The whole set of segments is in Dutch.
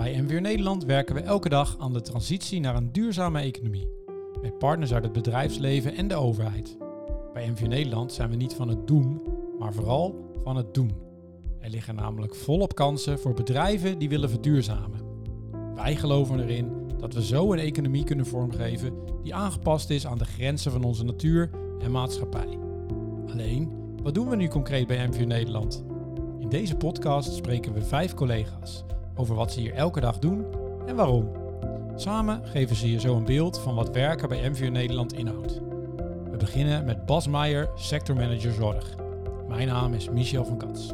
Bij MVR Nederland werken we elke dag aan de transitie naar een duurzame economie. Met partners uit het bedrijfsleven en de overheid. Bij MVR Nederland zijn we niet van het doen, maar vooral van het doen. Er liggen namelijk volop kansen voor bedrijven die willen verduurzamen. Wij geloven erin dat we zo een economie kunnen vormgeven die aangepast is aan de grenzen van onze natuur en maatschappij. Alleen, wat doen we nu concreet bij MVR Nederland? In deze podcast spreken we vijf collega's over wat ze hier elke dag doen en waarom. Samen geven ze je zo een beeld van wat werken bij MVR Nederland inhoudt. We beginnen met Bas Meijer, sectormanager zorg. Mijn naam is Michel van Kats.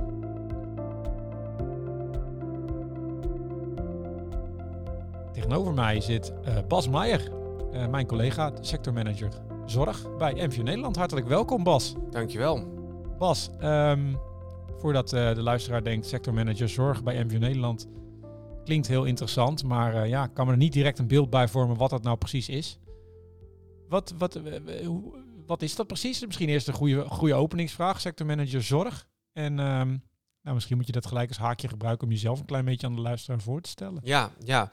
Tegenover mij zit uh, Bas Meijer, uh, mijn collega, sectormanager zorg bij MVR Nederland. Hartelijk welkom Bas. Dankjewel. Bas, um, voordat uh, de luisteraar denkt sectormanager zorg bij MVR Nederland, klinkt heel interessant, maar uh, ja, kan me er niet direct een beeld bij vormen wat dat nou precies is. Wat, wat, wat is dat precies? Misschien eerst een goede, goede openingsvraag, sectormanager zorg. En um, nou, misschien moet je dat gelijk als haakje gebruiken om jezelf een klein beetje aan de luisteraar voor te stellen. Ja, ja.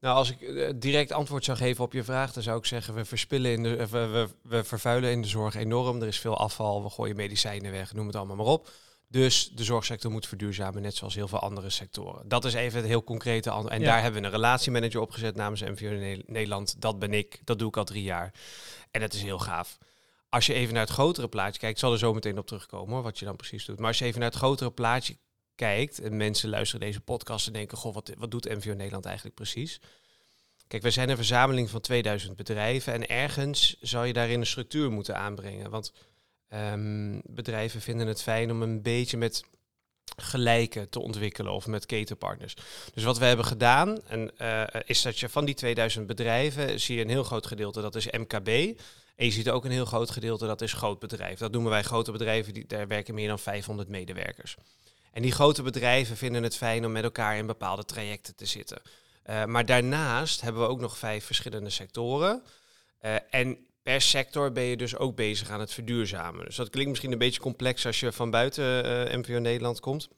Nou, als ik direct antwoord zou geven op je vraag, dan zou ik zeggen: we verspillen in de, we, we, vervuilen in de zorg enorm. Er is veel afval, we gooien medicijnen weg, noem het allemaal maar op. Dus de zorgsector moet verduurzamen, net zoals heel veel andere sectoren. Dat is even het heel concrete. En ja. daar hebben we een relatiemanager opgezet namens MVO Nederland. Dat ben ik, dat doe ik al drie jaar. En dat is heel gaaf. Als je even naar het grotere plaatje kijkt, zal er zo meteen op terugkomen hoor, wat je dan precies doet. Maar als je even naar het grotere plaatje kijkt en mensen luisteren deze podcast en denken, goh, wat, wat doet MVO Nederland eigenlijk precies? Kijk, wij zijn een verzameling van 2000 bedrijven en ergens zou je daarin een structuur moeten aanbrengen. Want um, bedrijven vinden het fijn om een beetje met gelijke te ontwikkelen of met ketenpartners. Dus wat we hebben gedaan en, uh, is dat je van die 2000 bedrijven zie je een heel groot gedeelte, dat is MKB. En je ziet ook een heel groot gedeelte, dat is groot bedrijf. Dat noemen wij grote bedrijven, die, daar werken meer dan 500 medewerkers. En die grote bedrijven vinden het fijn om met elkaar in bepaalde trajecten te zitten. Uh, maar daarnaast hebben we ook nog vijf verschillende sectoren. Uh, en per sector ben je dus ook bezig aan het verduurzamen. Dus dat klinkt misschien een beetje complex als je van buiten uh, MVO Nederland komt.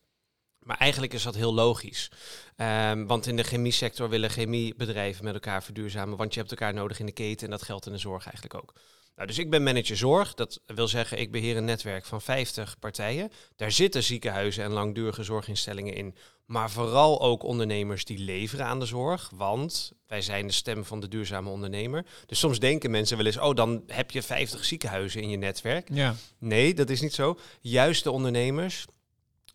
Maar eigenlijk is dat heel logisch. Um, want in de chemiesector willen chemiebedrijven met elkaar verduurzamen. Want je hebt elkaar nodig in de keten en dat geldt in de zorg eigenlijk ook. Nou, dus ik ben manager zorg. Dat wil zeggen, ik beheer een netwerk van 50 partijen. Daar zitten ziekenhuizen en langdurige zorginstellingen in. Maar vooral ook ondernemers die leveren aan de zorg. Want wij zijn de stem van de duurzame ondernemer. Dus soms denken mensen wel eens, oh, dan heb je 50 ziekenhuizen in je netwerk. Ja. Nee, dat is niet zo. Juist de ondernemers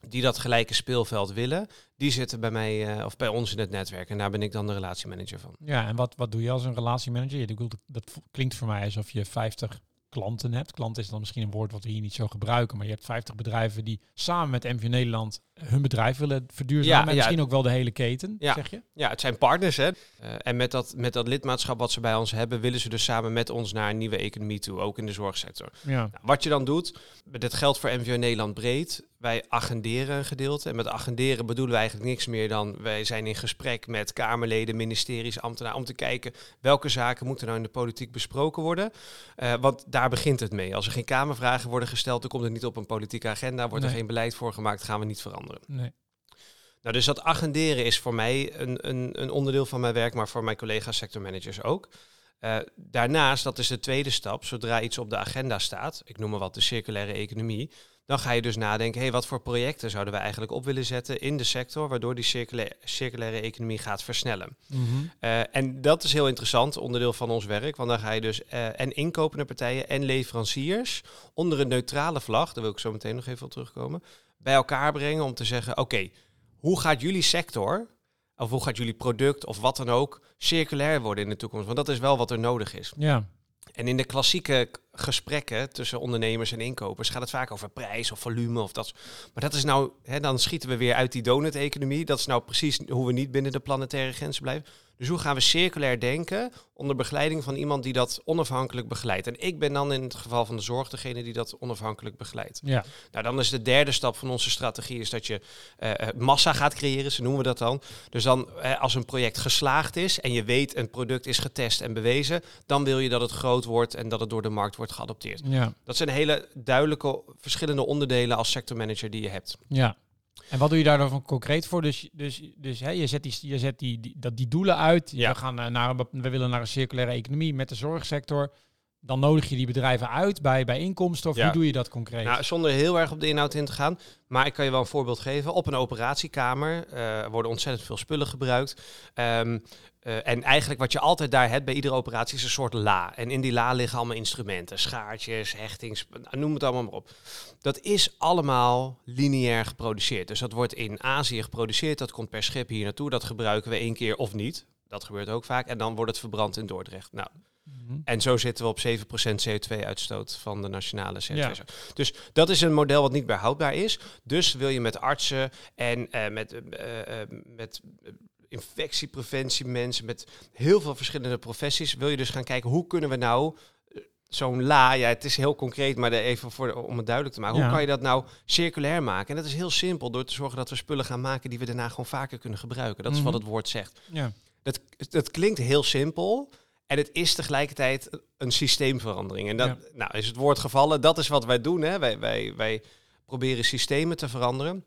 die dat gelijke speelveld willen, die zitten bij mij uh, of bij ons in het netwerk. En daar ben ik dan de relatiemanager van. Ja, en wat, wat doe je als een relatiemanager? Dat, dat klinkt voor mij alsof je 50 klanten hebt. Klant is dan misschien een woord wat we hier niet zo gebruiken, maar je hebt 50 bedrijven die samen met MV Nederland hun bedrijf willen verduurzamen. Ja, en misschien ook wel de hele keten, ja. zeg je? Ja, het zijn partners. Hè? Uh, en met dat, met dat lidmaatschap wat ze bij ons hebben, willen ze dus samen met ons naar een nieuwe economie toe, ook in de zorgsector. Ja. Nou, wat je dan doet, dit geldt voor MVO Nederland breed. Wij agenderen een gedeelte. En met agenderen bedoelen we eigenlijk niks meer dan wij zijn in gesprek met Kamerleden, ministeries, ambtenaren om te kijken welke zaken moeten nou in de politiek besproken worden. Uh, want daar begint het mee. Als er geen Kamervragen worden gesteld, dan komt het niet op een politieke agenda, wordt nee. er geen beleid voor gemaakt, gaan we niet veranderen. Nee. Nou, dus dat agenderen is voor mij een, een, een onderdeel van mijn werk, maar voor mijn collega's sectormanagers ook. Uh, daarnaast, dat is de tweede stap, zodra iets op de agenda staat, ik noem maar wat de circulaire economie, dan ga je dus nadenken, hey, wat voor projecten zouden we eigenlijk op willen zetten in de sector, waardoor die circulaire, circulaire economie gaat versnellen. Mm -hmm. uh, en dat is heel interessant, onderdeel van ons werk, want dan ga je dus uh, en inkopende partijen en leveranciers onder een neutrale vlag, daar wil ik zo meteen nog even op terugkomen, bij elkaar brengen om te zeggen, oké, okay, hoe gaat jullie sector, of hoe gaat jullie product of wat dan ook, circulair worden in de toekomst? Want dat is wel wat er nodig is. Ja. En in de klassieke gesprekken tussen ondernemers en inkopers gaat het vaak over prijs of volume of dat. Maar dat is nou, hè, dan schieten we weer uit die donut-economie. Dat is nou precies hoe we niet binnen de planetaire grenzen blijven. Dus hoe gaan we circulair denken onder begeleiding van iemand die dat onafhankelijk begeleidt? En ik ben dan in het geval van de zorg degene die dat onafhankelijk begeleidt. Ja. Nou, dan is de derde stap van onze strategie is dat je uh, massa gaat creëren, zo noemen we dat dan. Dus dan uh, als een project geslaagd is en je weet een product is getest en bewezen, dan wil je dat het groot wordt en dat het door de markt wordt geadopteerd. Ja. Dat zijn hele duidelijke verschillende onderdelen als sectormanager die je hebt. Ja. En wat doe je daar dan van concreet voor? Dus, dus, dus hè, je zet, die, je zet die, die, dat, die doelen uit. Ja. We, gaan, eh, naar, een we willen naar een circulaire economie met de zorgsector. Dan nodig je die bedrijven uit bij, bij inkomsten. Of Ja. hoe doe je dat concreet? Nou, zonder heel erg op de inhoud in te gaan. Maar ik kan je wel een voorbeeld geven. Op een operatiekamer eh, worden ontzettend veel spullen gebruikt. Ehm, eh, en eigenlijk wat je altijd daar hebt bij iedere operatie is een soort la. En in die la liggen allemaal instrumenten. Schaartjes, hechtings, noem het allemaal maar op. Dat is allemaal lineair geproduceerd. Dus dat wordt in Azië geproduceerd. Dat komt per schip hier naartoe. Dat gebruiken we één keer of niet. Dat gebeurt ook vaak. En dan wordt het verbrand in Dordrecht. Nou, Mhm. en zo zitten we op 7% CO2-uitstoot van de nationale CO2. Ja. Dus dat is een model wat niet meer houdbaar is. Dus wil je met artsen en eh, met, eh, met infectiepreventie mensen, met heel veel verschillende professies, wil je dus gaan kijken hoe kunnen we nou zo'n la, ja het is heel concreet, maar even voor, om het duidelijk te maken, Ja. hoe kan je dat nou circulair maken? En dat is heel simpel door te zorgen dat we spullen gaan maken die we daarna gewoon vaker kunnen gebruiken. Dat is Mhm. wat het woord zegt. Ja. Dat, dat klinkt heel simpel. En het is tegelijkertijd een systeemverandering. En dat Ja. nou, is het woord gevallen. Dat is wat wij doen. Hè. Wij, wij, wij proberen systemen te veranderen.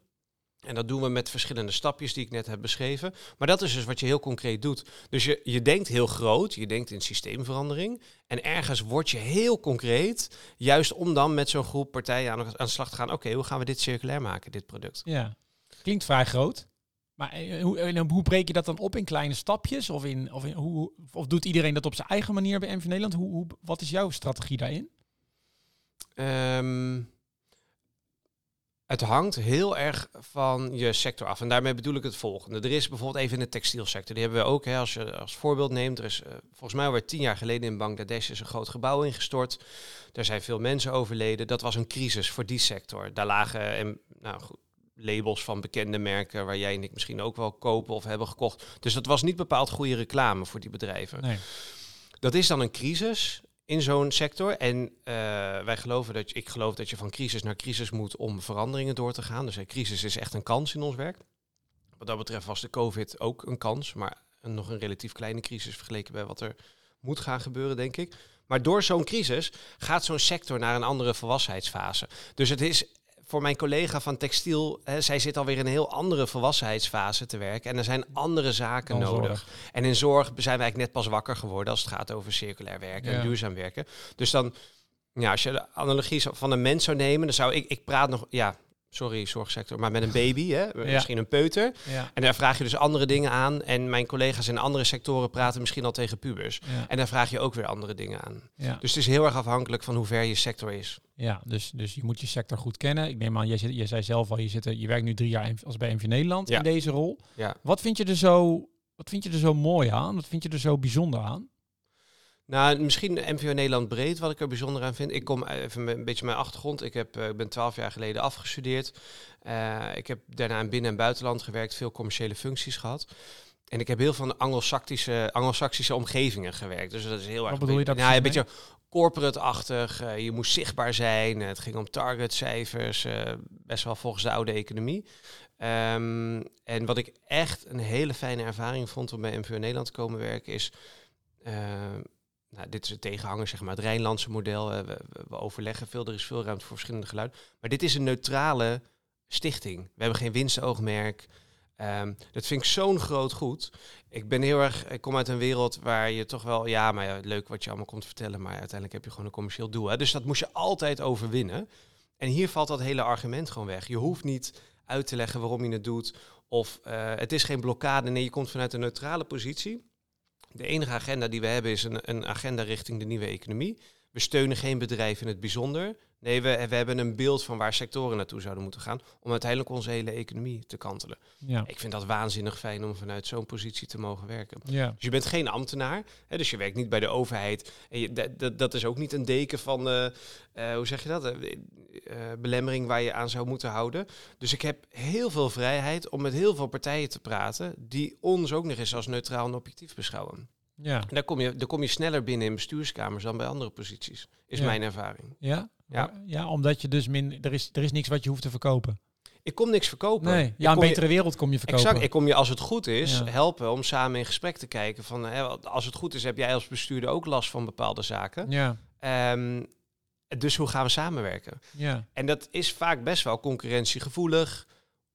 En dat doen we met verschillende stapjes die ik net heb beschreven. Maar dat is dus wat je heel concreet doet. Dus je, je denkt heel groot, je denkt in systeemverandering. En ergens word je heel concreet, juist om dan met zo'n groep partijen aan, aan de slag te gaan. Oké, hoe gaan we dit circulair maken, dit product? ja. Klinkt vrij groot. Maar eh, hoe, eh, hoe breek je dat dan op in kleine stapjes? Of, in, of, in, hoe, of doet iedereen dat op zijn eigen manier bij MV Nederland? Hoe, hoe, wat is jouw strategie daarin? Ehm, het hangt heel erg van je sector af. En daarmee bedoel ik het volgende. Er is bijvoorbeeld even in de textielsector. Die hebben we ook, hè, als je als voorbeeld neemt. Er is eh, volgens mij alweer tien jaar geleden in Bangladesh is een groot gebouw ingestort. Daar zijn veel mensen overleden. Dat was een crisis voor die sector. Daar lagen en, nou, goed, labels van bekende merken waar jij en ik misschien ook wel kopen of hebben gekocht. Dus dat was niet bepaald goede reclame voor die bedrijven. Nee. Dat is dan een crisis in zo'n sector. En eh, wij geloven dat je, ik geloof dat je van crisis naar crisis moet om veranderingen door te gaan. Dus een crisis is echt een kans in ons werk. Wat dat betreft was de COVID ook een kans, maar een, nog een relatief kleine crisis vergeleken bij wat er moet gaan gebeuren, denk ik. Maar door zo'n crisis gaat zo'n sector naar een andere volwassenheidsfase. Dus het is voor mijn collega van textiel, hè, zij zit alweer in een heel andere volwassenheidsfase te werken. En er zijn andere zaken Dan nodig. zorg. En in zorg zijn we eigenlijk net pas wakker geworden als het gaat over circulair werken Ja. en duurzaam werken. Dus dan, ja, als je de analogie van een mens zou nemen, dan zou ik, ik praat nog, ja, sorry zorgsector, maar met een baby, hè, misschien een peuter. Ja. En daar vraag je dus andere dingen aan. En mijn collega's in andere sectoren praten misschien al tegen pubers. Ja. En daar vraag je ook weer andere dingen aan. Dus het is heel erg afhankelijk van hoe ver je sector is. Ja, dus, dus je moet je sector goed kennen. Ik neem aan, jij, zit, jij zei zelf al, je, zit, je werkt nu drie jaar als bij MV Nederland in deze rol. Ja. Wat vind, je er zo, wat vind je er zo mooi aan? Wat vind je er zo bijzonder aan? Nou, misschien MVO Nederland breed, wat ik er bijzonder aan vind. Ik kom even met een beetje mijn achtergrond. Ik, heb, eh, ik ben twaalf jaar geleden afgestudeerd. Eh, ik heb daarna in binnen- en buitenland gewerkt, veel commerciële functies gehad. En ik heb heel veel Anglo-Saxische, Anglo-Saxische omgevingen gewerkt. Dus dat is heel erg... bedoel je daar Nou, een beetje corporate-achtig. eh, je moest zichtbaar zijn. eh, het ging om targetcijfers. eh, best wel volgens de oude economie. Ehm, en wat ik echt een hele fijne ervaring vond om bij MVO Nederland te komen werken is... nou, dit is het tegenhanger, zeg maar, het Rijnlandse model. eh, we, we- overleggen veel, er is veel ruimte voor verschillende geluiden. Maar dit is een neutrale stichting. We hebben geen winstoogmerk. Ehm, dat vind ik zo'n groot goed. Ik ben heel erg, ik kom uit een wereld waar je toch wel, ja, maar ja, leuk wat je allemaal komt vertellen, maar uiteindelijk heb je gewoon een commercieel doel. Hè? Dus dat moest je altijd overwinnen. En hier valt dat hele argument gewoon weg. Je hoeft niet uit te leggen waarom je het doet. Of eh, het is geen blokkade. Nee, je komt vanuit een neutrale positie. De enige agenda die we hebben is een, een agenda richting de nieuwe economie. We steunen geen bedrijf in het bijzonder. Nee, we, we hebben een beeld van waar sectoren naartoe zouden moeten gaan. om uiteindelijk onze hele economie te kantelen. Ja. Ik vind dat waanzinnig fijn om vanuit zo'n positie te mogen werken. Ja. Dus je bent geen ambtenaar, hè, dus je werkt niet bij de overheid. En je, dat- is ook niet een deken van, eh, hoe zeg je dat, eh, belemmering waar je aan zou moeten houden. Dus ik heb heel veel vrijheid om met heel veel partijen te praten... die ons ook nog eens als neutraal en objectief beschouwen. Ja. En daar kom je, daar kom je sneller binnen in bestuurskamers dan bij andere posities, is Ja. mijn ervaring. Ja? Ja. ja, omdat je dus min, er is, er is niks wat je hoeft te verkopen. Ik kom niks verkopen. Nee, ja, een je- betere wereld kom je verkopen. Exact, ik kom je als het goed is Ja. helpen om samen in gesprek te kijken van hè, als het goed is heb jij als bestuurder ook last van bepaalde zaken. Ja, Ehm, dus hoe gaan we samenwerken? ja, En dat is vaak best wel concurrentiegevoelig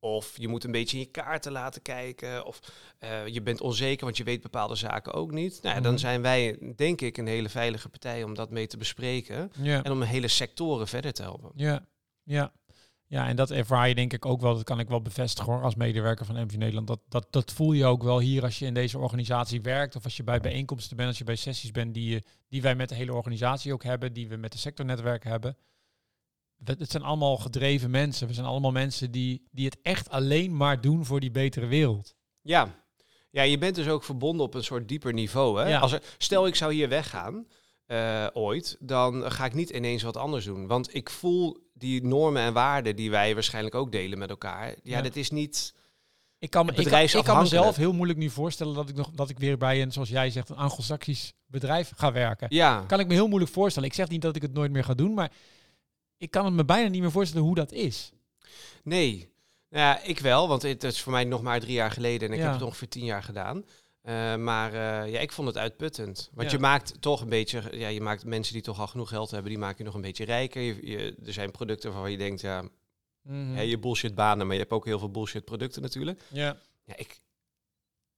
Of je moet een beetje in je kaarten laten kijken. Of eh, je bent onzeker, want je weet bepaalde zaken ook niet. Nou, ja, Dan Mhm. zijn wij, denk ik, een hele veilige partij om dat mee te bespreken. Ja. En om hele sectoren verder te helpen. Ja, ja. Ja, en dat ervaar je denk ik ook wel, dat kan ik wel bevestigen hoor, als medewerker van MV Nederland. Dat, dat, dat voel je ook wel hier als je in deze organisatie werkt of als je bij bijeenkomsten bent, als je bij sessies bent die, je, die wij met de hele organisatie ook hebben, die we met de sectornetwerk hebben. Het zijn allemaal gedreven mensen. We zijn allemaal mensen die, die het echt alleen maar doen voor die betere wereld. Ja. ja, je bent dus ook verbonden op een soort dieper niveau. Hè? Ja. Als er, stel, ik zou hier weggaan eh, ooit, dan ga ik niet ineens wat anders doen. Want ik voel die normen en waarden die wij waarschijnlijk ook delen met elkaar. Ja, Ja. dat is niet... Ik kan, me- ik, kan, ik kan mezelf heel moeilijk nu voorstellen dat ik, nog, dat ik weer bij een, zoals jij zegt, een anglo-saxisch bedrijf ga werken. Ja, kan ik me heel moeilijk voorstellen. Ik zeg niet dat ik het nooit meer ga doen, maar ik kan het me bijna niet meer voorstellen hoe dat is. nee. Nou ja, ik wel, want het is voor mij nog maar drie jaar geleden en ik Ja. heb het ongeveer tien jaar gedaan. Eh, maar eh, ja, ik vond het uitputtend. Want Ja. je maakt toch een beetje, ja, je maakt mensen die toch al genoeg geld hebben, die maak je nog een beetje rijker. Je, je- er zijn producten waarvan je denkt, ja, Mhm. hè, je bullshit banen, maar je hebt ook heel veel bullshit producten natuurlijk. Ja. Ja, ik,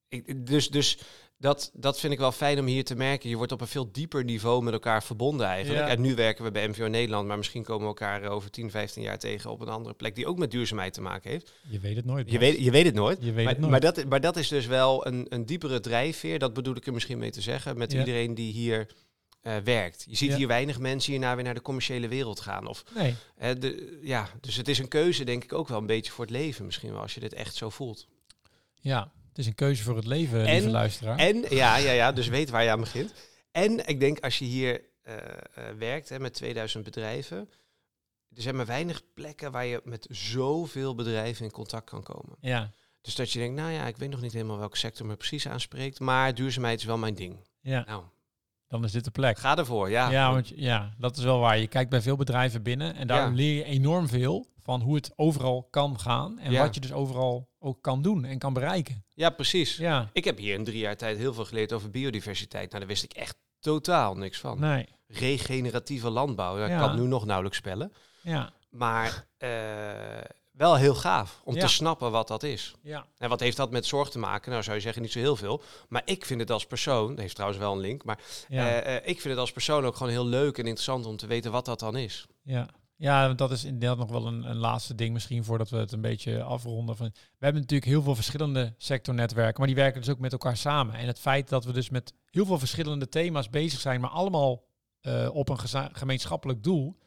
ik, dus dus dat, dat vind ik wel fijn om hier te merken. Je wordt op een veel dieper niveau met elkaar verbonden eigenlijk. Ja. En nu werken we bij MVO Nederland, maar misschien komen we elkaar eh, over 10, 15 jaar tegen op een andere plek die ook met duurzaamheid te maken heeft. Je weet het nooit. Je weet, je weet het nooit. Je weet maar, het nooit. Maar, dat, maar dat is dus wel een, een diepere drijfveer. Dat bedoel ik er misschien mee te zeggen. Met Ja. iedereen die hier eh, werkt. Je ziet Ja. hier weinig mensen hierna weer naar de commerciële wereld gaan. Of, Nee. de, ja, dus het is een keuze, denk ik, ook wel een beetje voor het leven misschien wel. Als je dit echt zo voelt. Ja, het is een keuze voor het leven, En- lieve luisteraar. En ja, ja, ja, dus weet waar je aan begint. En ik denk als je hier eh, eh, werkt hè, met 2000 bedrijven. Er zijn maar weinig plekken waar je met zoveel bedrijven in contact kan komen. ja. Dus dat je denkt, nou ja, ik weet nog niet helemaal welke sector me precies aanspreekt. Maar duurzaamheid is wel mijn ding. ja, Nou, dan is dit de plek. ga ervoor, ja. Ja, want, ja, dat is wel waar. Je kijkt bij veel bedrijven binnen en daar Ja. leer je enorm veel van hoe het overal kan gaan en Ja. wat je dus overal ook kan doen en kan bereiken. Ja, precies. Ja, Ik heb hier in drie jaar tijd heel veel geleerd over biodiversiteit. Nou, daar wist ik echt totaal niks van. nee. Regeneratieve landbouw, dat Ja. kan nu nog nauwelijks spellen. Ja, Maar eh, wel heel gaaf om Ja. te snappen wat dat is. ja, En wat heeft dat met zorg te maken? Nou, zou je zeggen niet zo heel veel. Maar ik vind het als persoon, dat heeft trouwens wel een link, maar ja. eh, eh, ik vind het als persoon ook gewoon heel leuk en interessant om te weten wat dat dan is. Ja. Ja, dat is inderdaad nog wel een, een laatste ding misschien voordat we het een beetje afronden. Van, we hebben natuurlijk heel veel verschillende sectornetwerken, maar die werken dus ook met elkaar samen. En het feit dat we dus met heel veel verschillende thema's bezig zijn, maar allemaal eh, op een gemeenschappelijk doel,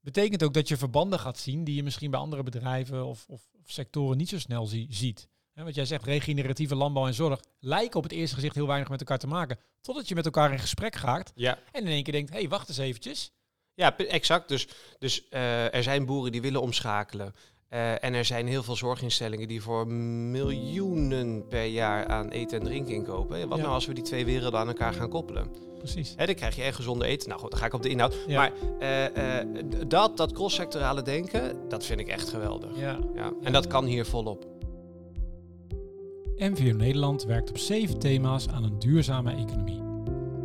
betekent ook dat je verbanden gaat zien die je misschien bij andere bedrijven of, of, of sectoren niet zo snel zie- ziet. Hè, wat jij zegt, regeneratieve landbouw en zorg lijken op het eerste gezicht heel weinig met elkaar te maken. Totdat je met elkaar in gesprek gaat Ja, en in één keer denkt, hé, hey, wacht eens eventjes. Ja exact. Dus, dus eh, er zijn boeren die willen omschakelen. Eh, en er zijn heel veel zorginstellingen die voor miljoenen per jaar aan eten en drinken inkopen. Wat Ja. nou als we die twee werelden aan elkaar gaan koppelen? Precies. Hè, dan krijg je echt gezonde eten. Nou goed, dan ga ik op de inhoud. Ja. Maar eh, dat, dat cross-sectorale denken, dat vind ik echt geweldig. Ja. Ja. En dat kan hier volop. MVO Nederland werkt op zeven thema's aan een duurzame economie.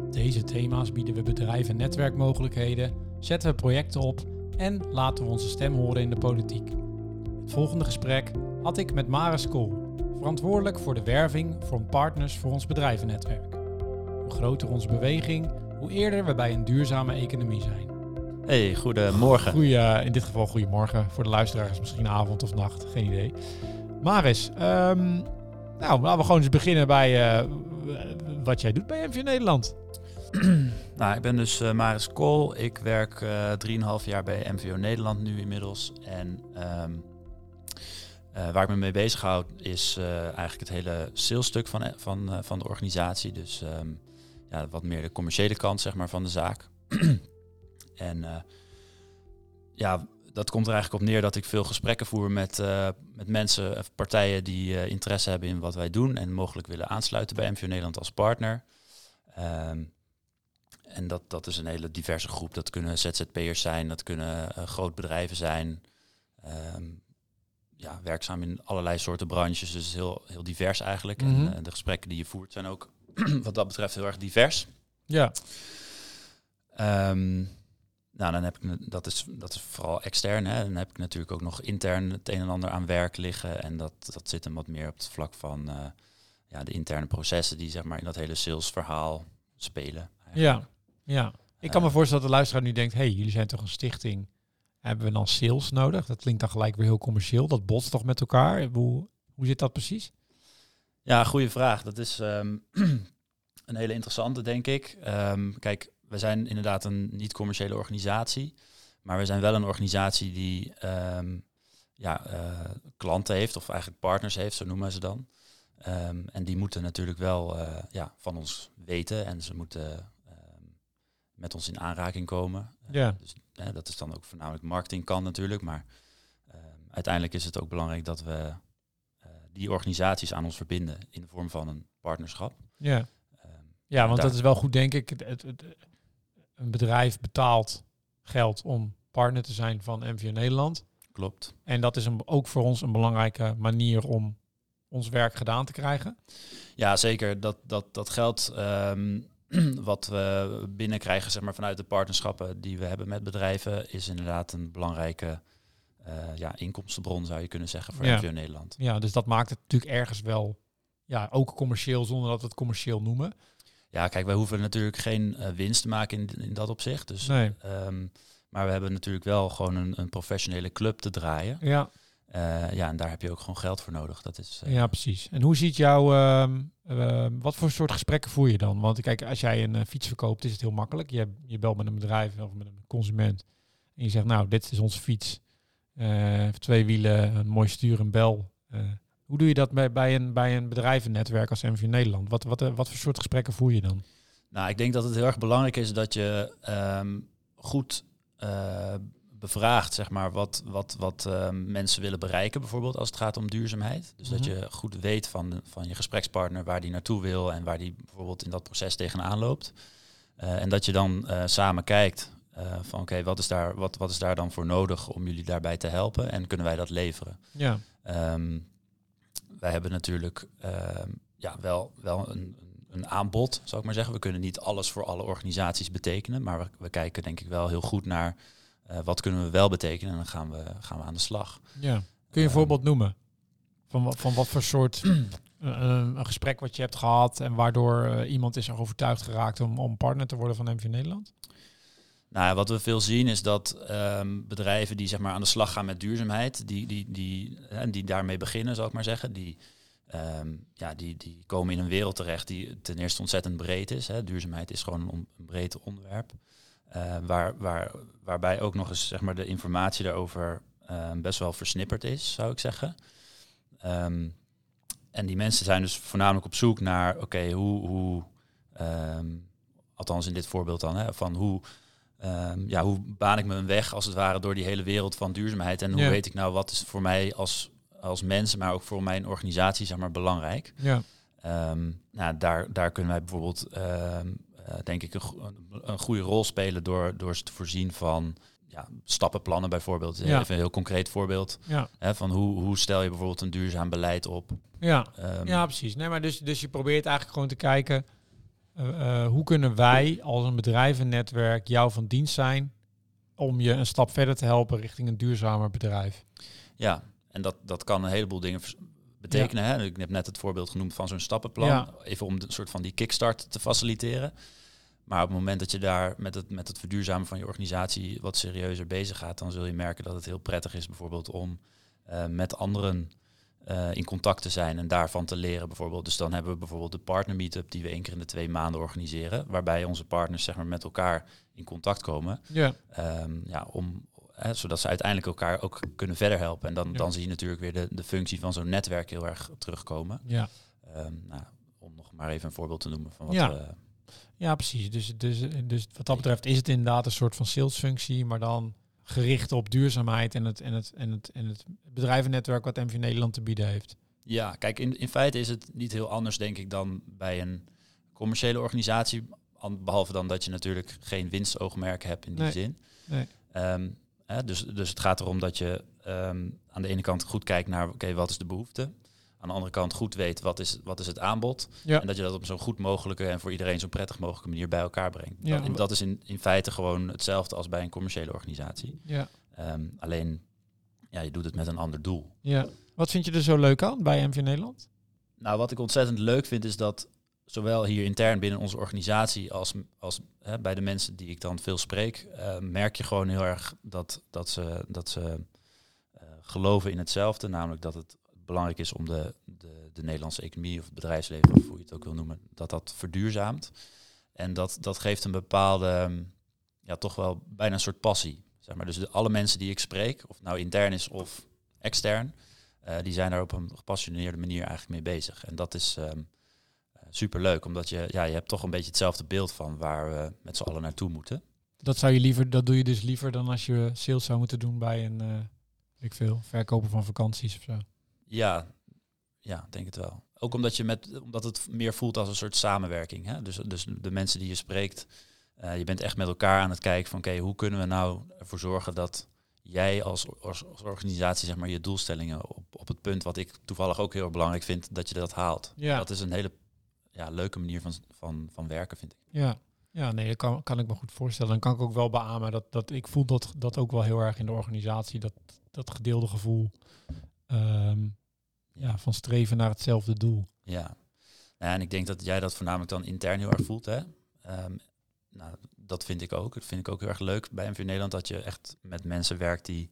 Op deze thema's bieden we bedrijven netwerkmogelijkheden, zetten we projecten op en laten we onze stem horen in de politiek. Het volgende gesprek had ik met Maris Kool, verantwoordelijk voor de werving van partners voor ons bedrijvennetwerk. Hoe groter onze beweging, hoe eerder we bij een duurzame economie zijn. Hey, goedemorgen. Goeie, eh, in dit geval goedemorgen. Voor de luisteraars misschien avond of nacht, geen idee. Maris, ehm, nou, laten we gewoon eens beginnen bij eh, wat jij doet bij MV Nederland. nou, ik ben dus eh, Maris Kool. Ik werk eh 3,5 jaar bij MVO Nederland nu inmiddels. En ehm, eh, waar ik me mee bezighoud is eigenlijk het hele salesstuk van, van, van de organisatie. Dus ehm, ja, wat meer de commerciële kant zeg maar, van de zaak. en ja, dat komt er eigenlijk op neer dat ik veel gesprekken voer met, met mensen of partijen die interesse hebben in wat wij doen en mogelijk willen aansluiten bij MVO Nederland als partner. Ehm, en dat, dat is een hele diverse groep. Dat kunnen ZZP'ers zijn, dat kunnen uh, grootbedrijven zijn. Ehm, ja, werkzaam in allerlei soorten branches. Dus heel, heel divers eigenlijk. Mhm. En uh, de gesprekken die je voert zijn ook wat dat betreft heel erg divers. Ja. Um, Nou, dan heb ik dat is, dat is vooral extern. Hè. Dan heb ik natuurlijk ook nog intern het een en ander aan werk liggen. En dat, dat zit hem wat meer op het vlak van eh, ja, de interne processen die zeg maar in dat hele salesverhaal spelen. eigenlijk. Ja, ja. Ik kan me Eh, voorstellen dat de luisteraar nu denkt, hey, jullie zijn toch een stichting? Hebben we dan sales nodig? Dat klinkt dan gelijk weer heel commercieel. Dat botst toch met elkaar? Hoe, hoe zit dat precies? Ja, goede vraag. Dat is ehm, een hele interessante, denk ik. Ehm, kijk, we zijn inderdaad een niet-commerciële organisatie. Maar we zijn wel een organisatie die ehm, ja, eh, klanten heeft, of eigenlijk partners heeft, zo noemen ze dan. En die moeten natuurlijk wel eh, ja, van ons weten en ze moeten met ons in aanraking komen. Ja. Dus hè, dat is dan ook voornamelijk marketing kan natuurlijk, maar ehm, uiteindelijk is het ook belangrijk dat we eh, die organisaties aan ons verbinden in de vorm van een partnerschap. Ja, Ehm, ja want daar- dat is wel goed, denk ik. Het, het, het- een bedrijf betaalt geld om partner te zijn van MVO Nederland. klopt. En dat is een, ook voor ons een belangrijke manier om ons werk gedaan te krijgen. Ja, zeker. Dat, dat, dat geld ehm, wat we binnenkrijgen zeg maar, vanuit de partnerschappen die we hebben met bedrijven, is inderdaad een belangrijke eh, ja, inkomstenbron, zou je kunnen zeggen, voor Ja. Nederland. Ja, dus dat maakt het natuurlijk ergens wel, ja, ook commercieel, zonder dat we het commercieel noemen. Ja, kijk, wij hoeven natuurlijk geen eh, winst te maken in, in dat opzicht. Dus, Nee. ehm, maar we hebben natuurlijk wel gewoon een, een professionele club te draaien. Ja, Eh, ja, en daar heb je ook gewoon geld voor nodig. Dat is, eh, ja, precies. En hoe ziet jouw, ehm, ehm, wat voor soort gesprekken voer je dan? Want kijk, als jij een eh, fiets verkoopt, is het heel makkelijk. Je, je belt met een bedrijf of met een consument. En je zegt, nou, dit is onze fiets. Twee wielen, een mooi stuur, een bel. Hoe doe je dat bij, bij, een, bij een bedrijvennetwerk als MV Nederland? Wat, wat, wat voor soort gesprekken voer je dan? Nou, ik denk dat het heel erg belangrijk is dat je ehm, goed eh, bevraagt, zeg maar, wat, wat, wat ehm, mensen willen bereiken, bijvoorbeeld als het gaat om duurzaamheid. Dus dat Mhm. je goed weet van, van je gesprekspartner waar die naartoe wil en waar die bijvoorbeeld in dat proces tegenaan loopt. Eh, en dat je dan eh, samen kijkt eh, van oké, wat is daar wat, wat is daar dan voor nodig om jullie daarbij te helpen en kunnen wij dat leveren? Ja, Ehm, wij hebben natuurlijk ehm, ja, wel, wel een, een aanbod, zou ik maar zeggen. We kunnen niet alles voor alle organisaties betekenen, maar we, we kijken denk ik wel heel goed naar eh, wat kunnen we wel betekenen en dan gaan we, gaan we aan de slag. ja. Kun je een Ehm, voorbeeld noemen? Van, wat- van wat voor soort eh, een gesprek wat je hebt gehad en waardoor eh, iemand is er overtuigd geraakt om, om partner te worden van MV Nederland? Nou, wat we veel zien is dat ehm, bedrijven die zeg maar, aan de slag gaan met duurzaamheid, die, die, die, en die daarmee beginnen, zal ik maar zeggen, die, ehm, ja, die, die komen in een wereld terecht die ten eerste ontzettend breed is. Hè. Duurzaamheid is gewoon een, on- een breed onderwerp. Eh, waar, waar, waarbij ook nog eens zeg maar, de informatie daarover ehm, best wel versnipperd is, zou ik zeggen. Ehm, en die mensen zijn dus voornamelijk op zoek naar, oké, hoe, hoe ehm, althans in dit voorbeeld dan, hè, van hoe, ehm, ja, hoe baan ik me een weg als het ware door die hele wereld van duurzaamheid en hoe Ja. weet ik nou wat is voor mij als, als mens, maar ook voor mijn organisatie zeg maar belangrijk. Ja, nou, daar, daar kunnen wij bijvoorbeeld, eh, denk ik, een, go- een goede rol spelen door, door ze te voorzien van ja, stappenplannen bijvoorbeeld. Ja. Even een heel concreet voorbeeld. ja, Hè, van hoe, hoe stel je bijvoorbeeld een duurzaam beleid op? ja. Ehm, Ja, precies. Nee, maar dus, dus je probeert eigenlijk gewoon te kijken, eh, eh, hoe kunnen wij als een bedrijvennetwerk jou van dienst zijn om je een stap verder te helpen richting een duurzamer bedrijf? Ja, en dat, dat kan een heleboel dingen betekenen. Hè? Ik heb net het voorbeeld genoemd van zo'n stappenplan. Even om een soort van die kickstart te faciliteren. Maar op het moment dat je daar met het, met het verduurzamen van je organisatie wat serieuzer bezig gaat, dan zul je merken dat het heel prettig is bijvoorbeeld om eh, met anderen eh, in contact te zijn en daarvan te leren bijvoorbeeld. Dus dan hebben we bijvoorbeeld de partner meetup die we één keer in de twee maanden organiseren, waarbij onze partners zeg maar met elkaar in contact komen. Ja, Ehm, ja, om, hè, zodat ze uiteindelijk elkaar ook kunnen verder helpen. En dan, Ja. dan zie je natuurlijk weer de, de functie van zo'n netwerk heel erg terugkomen. ja. Ehm, nou, om nog maar even een voorbeeld te noemen van wat Ja. we... ja precies. Dus, dus, dus wat dat betreft is het inderdaad een soort van salesfunctie, maar dan gericht op duurzaamheid en het, en het, en het, en het bedrijvennetwerk wat MV Nederland te bieden heeft. Ja, kijk, in, in feite is het niet heel anders, denk ik, dan bij een commerciële organisatie. An- Behalve dan dat je natuurlijk geen winstoogmerk hebt in die Nee. zin. Nee. Ehm, hè, dus, dus het gaat erom dat je ehm, aan de ene kant goed kijkt naar, oké, wat is de behoefte? Aan de andere kant goed weet wat is, wat is het aanbod. Ja. En dat je dat op zo'n goed mogelijke en voor iedereen zo prettig mogelijke manier bij elkaar brengt. Ja. Dat, en dat is in, in feite gewoon hetzelfde als bij een commerciële organisatie. Ja. Ehm, alleen, ja, je doet het met een ander doel. ja. Wat vind je er zo leuk aan bij MV Nederland? Nou, wat ik ontzettend leuk vind is dat zowel hier intern binnen onze organisatie als, als hè, bij de mensen die ik dan veel spreek, eh, merk je gewoon heel erg dat, dat ze, dat ze eh, geloven in hetzelfde. Namelijk dat het belangrijk is om de, de, de Nederlandse economie of het bedrijfsleven, of hoe je het ook wil noemen, dat dat verduurzaamt. En dat, dat geeft een bepaalde, mm, ja, toch wel bijna een soort passie. Zeg maar. Dus de, alle mensen die ik spreek, of nou intern is of extern, eh, die zijn daar op een gepassioneerde manier eigenlijk mee bezig. En dat is ehm super leuk, omdat je, ja, je hebt toch een beetje hetzelfde beeld van waar we met z'n allen naartoe moeten. Dat zou je liever, dat doe je dus liever dan als je sales zou moeten doen bij een, eh weet ik veel, verkopen van vakanties of zo. Ja, ja, denk het wel. Ook omdat, je met, omdat het meer voelt als een soort samenwerking. Hè? Dus, dus de mensen die je spreekt, eh, je bent echt met elkaar aan het kijken van oké, hoe kunnen we nou ervoor zorgen dat jij als, als, als organisatie zeg maar, je doelstellingen op, op het punt wat ik toevallig ook heel belangrijk vind, dat je dat haalt. Ja. Dat is een hele ja, leuke manier van, van, van werken, vind ik. Ja, ja nee, dat kan, kan ik me goed voorstellen. Dan kan ik ook wel beamen dat, dat ik voel dat, dat ook wel heel erg in de organisatie, dat, dat gedeelde gevoel ehm, ja, van streven naar hetzelfde doel. Ja. Nou ja, en ik denk dat jij dat voornamelijk dan intern heel erg voelt. Hè? Ehm, nou, dat vind ik ook. Dat vind ik ook heel erg leuk bij MV Nederland, dat je echt met mensen werkt die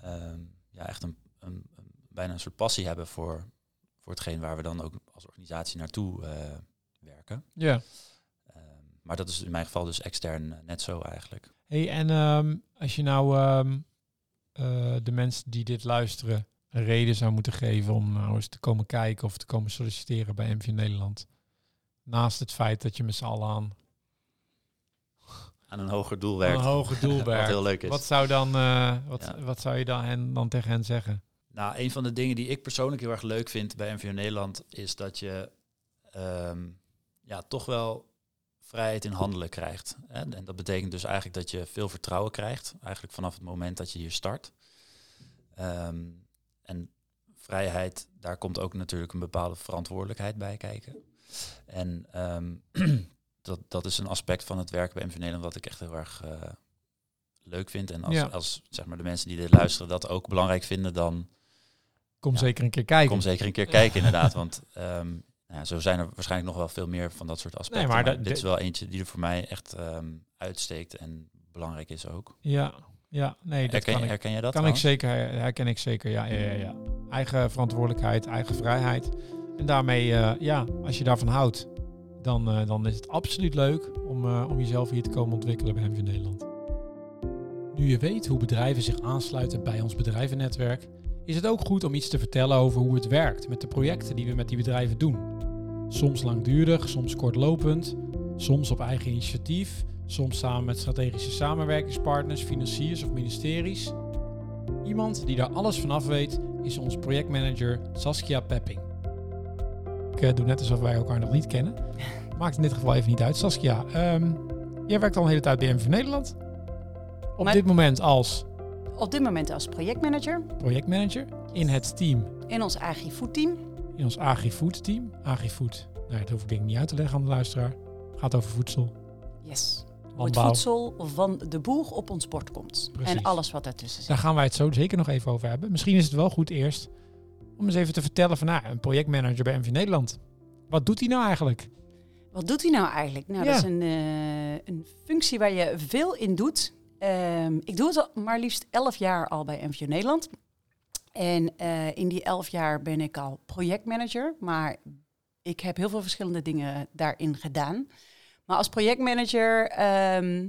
ehm, ja, echt een, een, een- bijna een soort passie hebben voor, voor hetgeen waar we dan ook als organisatie naartoe eh, werken. Ja. Ehm, maar dat is in mijn geval dus extern eh, net zo eigenlijk. Hey, en als je nou eh, de mensen die dit luisteren een reden zou moeten geven om nou eens te komen kijken of te komen solliciteren bij MV Nederland. Naast het feit dat je met z'n allen aan Aan een hoger doel aan werkt. een hoger doel Wat werkt. heel leuk is. Wat zou, dan, eh, wat, Ja. wat zou je dan, hen, dan tegen hen zeggen? Nou, een van de dingen die ik persoonlijk heel erg leuk vind bij MVO Nederland is dat je ehm, ja, toch wel vrijheid in handelen krijgt. Hè? En dat betekent dus eigenlijk dat je veel vertrouwen krijgt, eigenlijk vanaf het moment dat je hier start. Ehm, en vrijheid, daar komt ook natuurlijk een bepaalde verantwoordelijkheid bij kijken. En ehm, dat, dat is een aspect van het werken bij MV Nederland wat ik echt heel erg eh, leuk vind. En als, Ja. als zeg maar, de mensen die dit luisteren dat ook belangrijk vinden, dan Kom Ja. zeker een keer kijken. Kom zeker een keer kijken, inderdaad. Want ehm, nou ja, zo zijn er waarschijnlijk nog wel veel meer van dat soort aspecten. maar maar dit is wel eentje die er voor mij echt ehm, uitsteekt en belangrijk is ook. Ja, ja, nee, dat Herken, kan ik, herken jij dat? kan ik zeker, her- herken ik zeker. Ja, ja, ja, ja. Eigen verantwoordelijkheid, eigen vrijheid. En daarmee, eh, ja, als je daarvan houdt, dan, eh, dan is het absoluut leuk om, eh, om jezelf hier te komen ontwikkelen bij MV Nederland. Nu je weet hoe bedrijven zich aansluiten bij ons bedrijvennetwerk, is het ook goed om iets te vertellen over hoe het werkt met de projecten die we met die bedrijven doen. Soms langdurig, soms kortlopend, soms op eigen initiatief, soms samen met strategische samenwerkingspartners, financiers of ministeries. Iemand die daar alles vanaf weet is ons projectmanager Saskia Pepping. Ik eh, doe net alsof wij elkaar nog niet kennen. Maakt in dit geval even niet uit. Saskia, ehm, jij werkt al een hele tijd bij MV Nederland. Op Maar- dit moment als Op dit moment als projectmanager projectmanager in het team, in ons agri-food team. in ons AgriFood team. AgriFood, nou, dat hoef ik denk ik niet uit te leggen aan de luisteraar. Gaat over voedsel, Yes. Het voedsel van de boer op ons bord komt. Precies. En alles wat daartussen zit. Daar gaan wij het zo zeker nog even over hebben. Misschien is het wel goed eerst om eens even te vertellen van nou, een projectmanager bij MV Nederland. Wat doet hij nou eigenlijk? Wat doet hij nou eigenlijk? Nou, Ja. dat is een, eh, een functie waar je veel in doet. Ehm, ik doe het al maar liefst 11 jaar al bij MVO Nederland. En eh, in die 11 jaar ben ik al projectmanager. Maar ik heb heel veel verschillende dingen daarin gedaan. Maar als projectmanager ehm,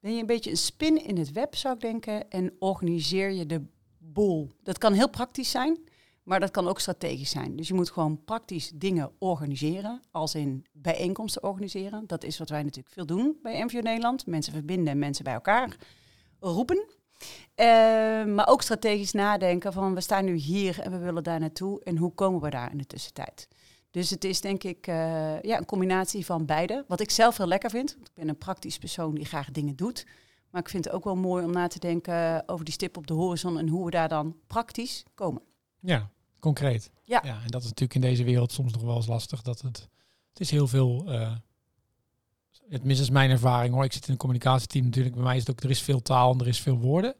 ben je een beetje een spin in het web, zou ik denken. En organiseer je de boel. Dat kan heel praktisch zijn. Maar dat kan ook strategisch zijn. Dus je moet gewoon praktisch dingen organiseren, als in bijeenkomsten organiseren. Dat is wat wij natuurlijk veel doen bij MVO Nederland. Mensen verbinden en mensen bij elkaar roepen. Eh, maar ook strategisch nadenken van we staan nu hier en we willen daar naartoe. En hoe komen we daar in de tussentijd? Dus het is denk ik eh, ja, een combinatie van beide. Wat ik zelf heel lekker vind. Want ik ben een praktisch persoon die graag dingen doet. Maar ik vind het ook wel mooi om na te denken over die stip op de horizon en hoe we daar dan praktisch komen. Ja, Concreet. Ja. ja. En dat is natuurlijk in deze wereld soms nog wel eens lastig. Dat het, het is heel veel. eh het mis is mijn ervaring hoor. Ik zit in een communicatieteam natuurlijk. Bij mij is het ook, er is veel taal en er is veel woorden.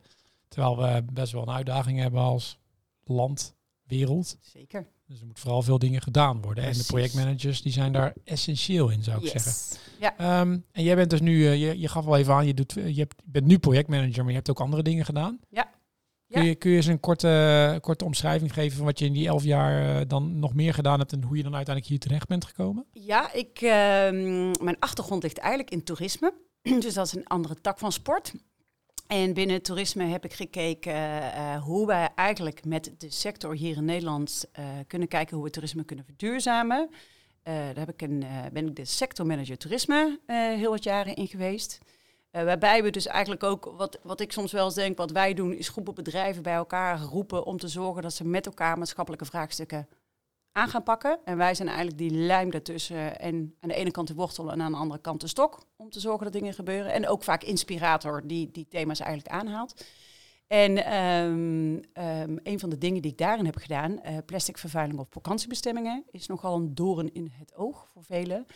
Terwijl we best wel een uitdaging hebben als land, wereld. Zeker. Dus er moet vooral veel dingen gedaan worden. En de projectmanagers die zijn daar essentieel in, zou ik zeggen. Ja. Ehm, en jij bent dus nu, eh, je, je gaf al even aan, je, doet, je, hebt, je bent nu projectmanager, maar je hebt ook andere dingen gedaan. Ja. Kun, je, kun je eens een korte, korte omschrijving geven van wat je in die elf jaar eh, dan nog meer gedaan hebt en hoe je dan uiteindelijk hier terecht bent gekomen? Ja, ik, ehm, mijn achtergrond ligt eigenlijk in toerisme. dus dat is een andere tak van sport. En binnen toerisme heb ik gekeken eh, hoe wij eigenlijk met de sector hier in Nederland eh, kunnen kijken hoe we toerisme kunnen verduurzamen. Eh, daar heb ik een, ben ik de sectormanager toerisme heel wat jaren in geweest. Waarbij we dus eigenlijk ook, wat, wat ik soms wel eens denk, wat wij doen, is groepen bedrijven bij elkaar roepen om te zorgen dat ze met elkaar maatschappelijke vraagstukken aan gaan pakken. En wij zijn eigenlijk die lijm daartussen en aan de ene kant de wortel en aan de andere kant de stok om te zorgen dat dingen gebeuren. En ook vaak inspirator die die thema's eigenlijk aanhaalt. En ehm, ehm, een van de dingen die ik daarin heb gedaan, eh, plastic vervuiling op vakantiebestemmingen, is nogal een doorn in het oog voor velen.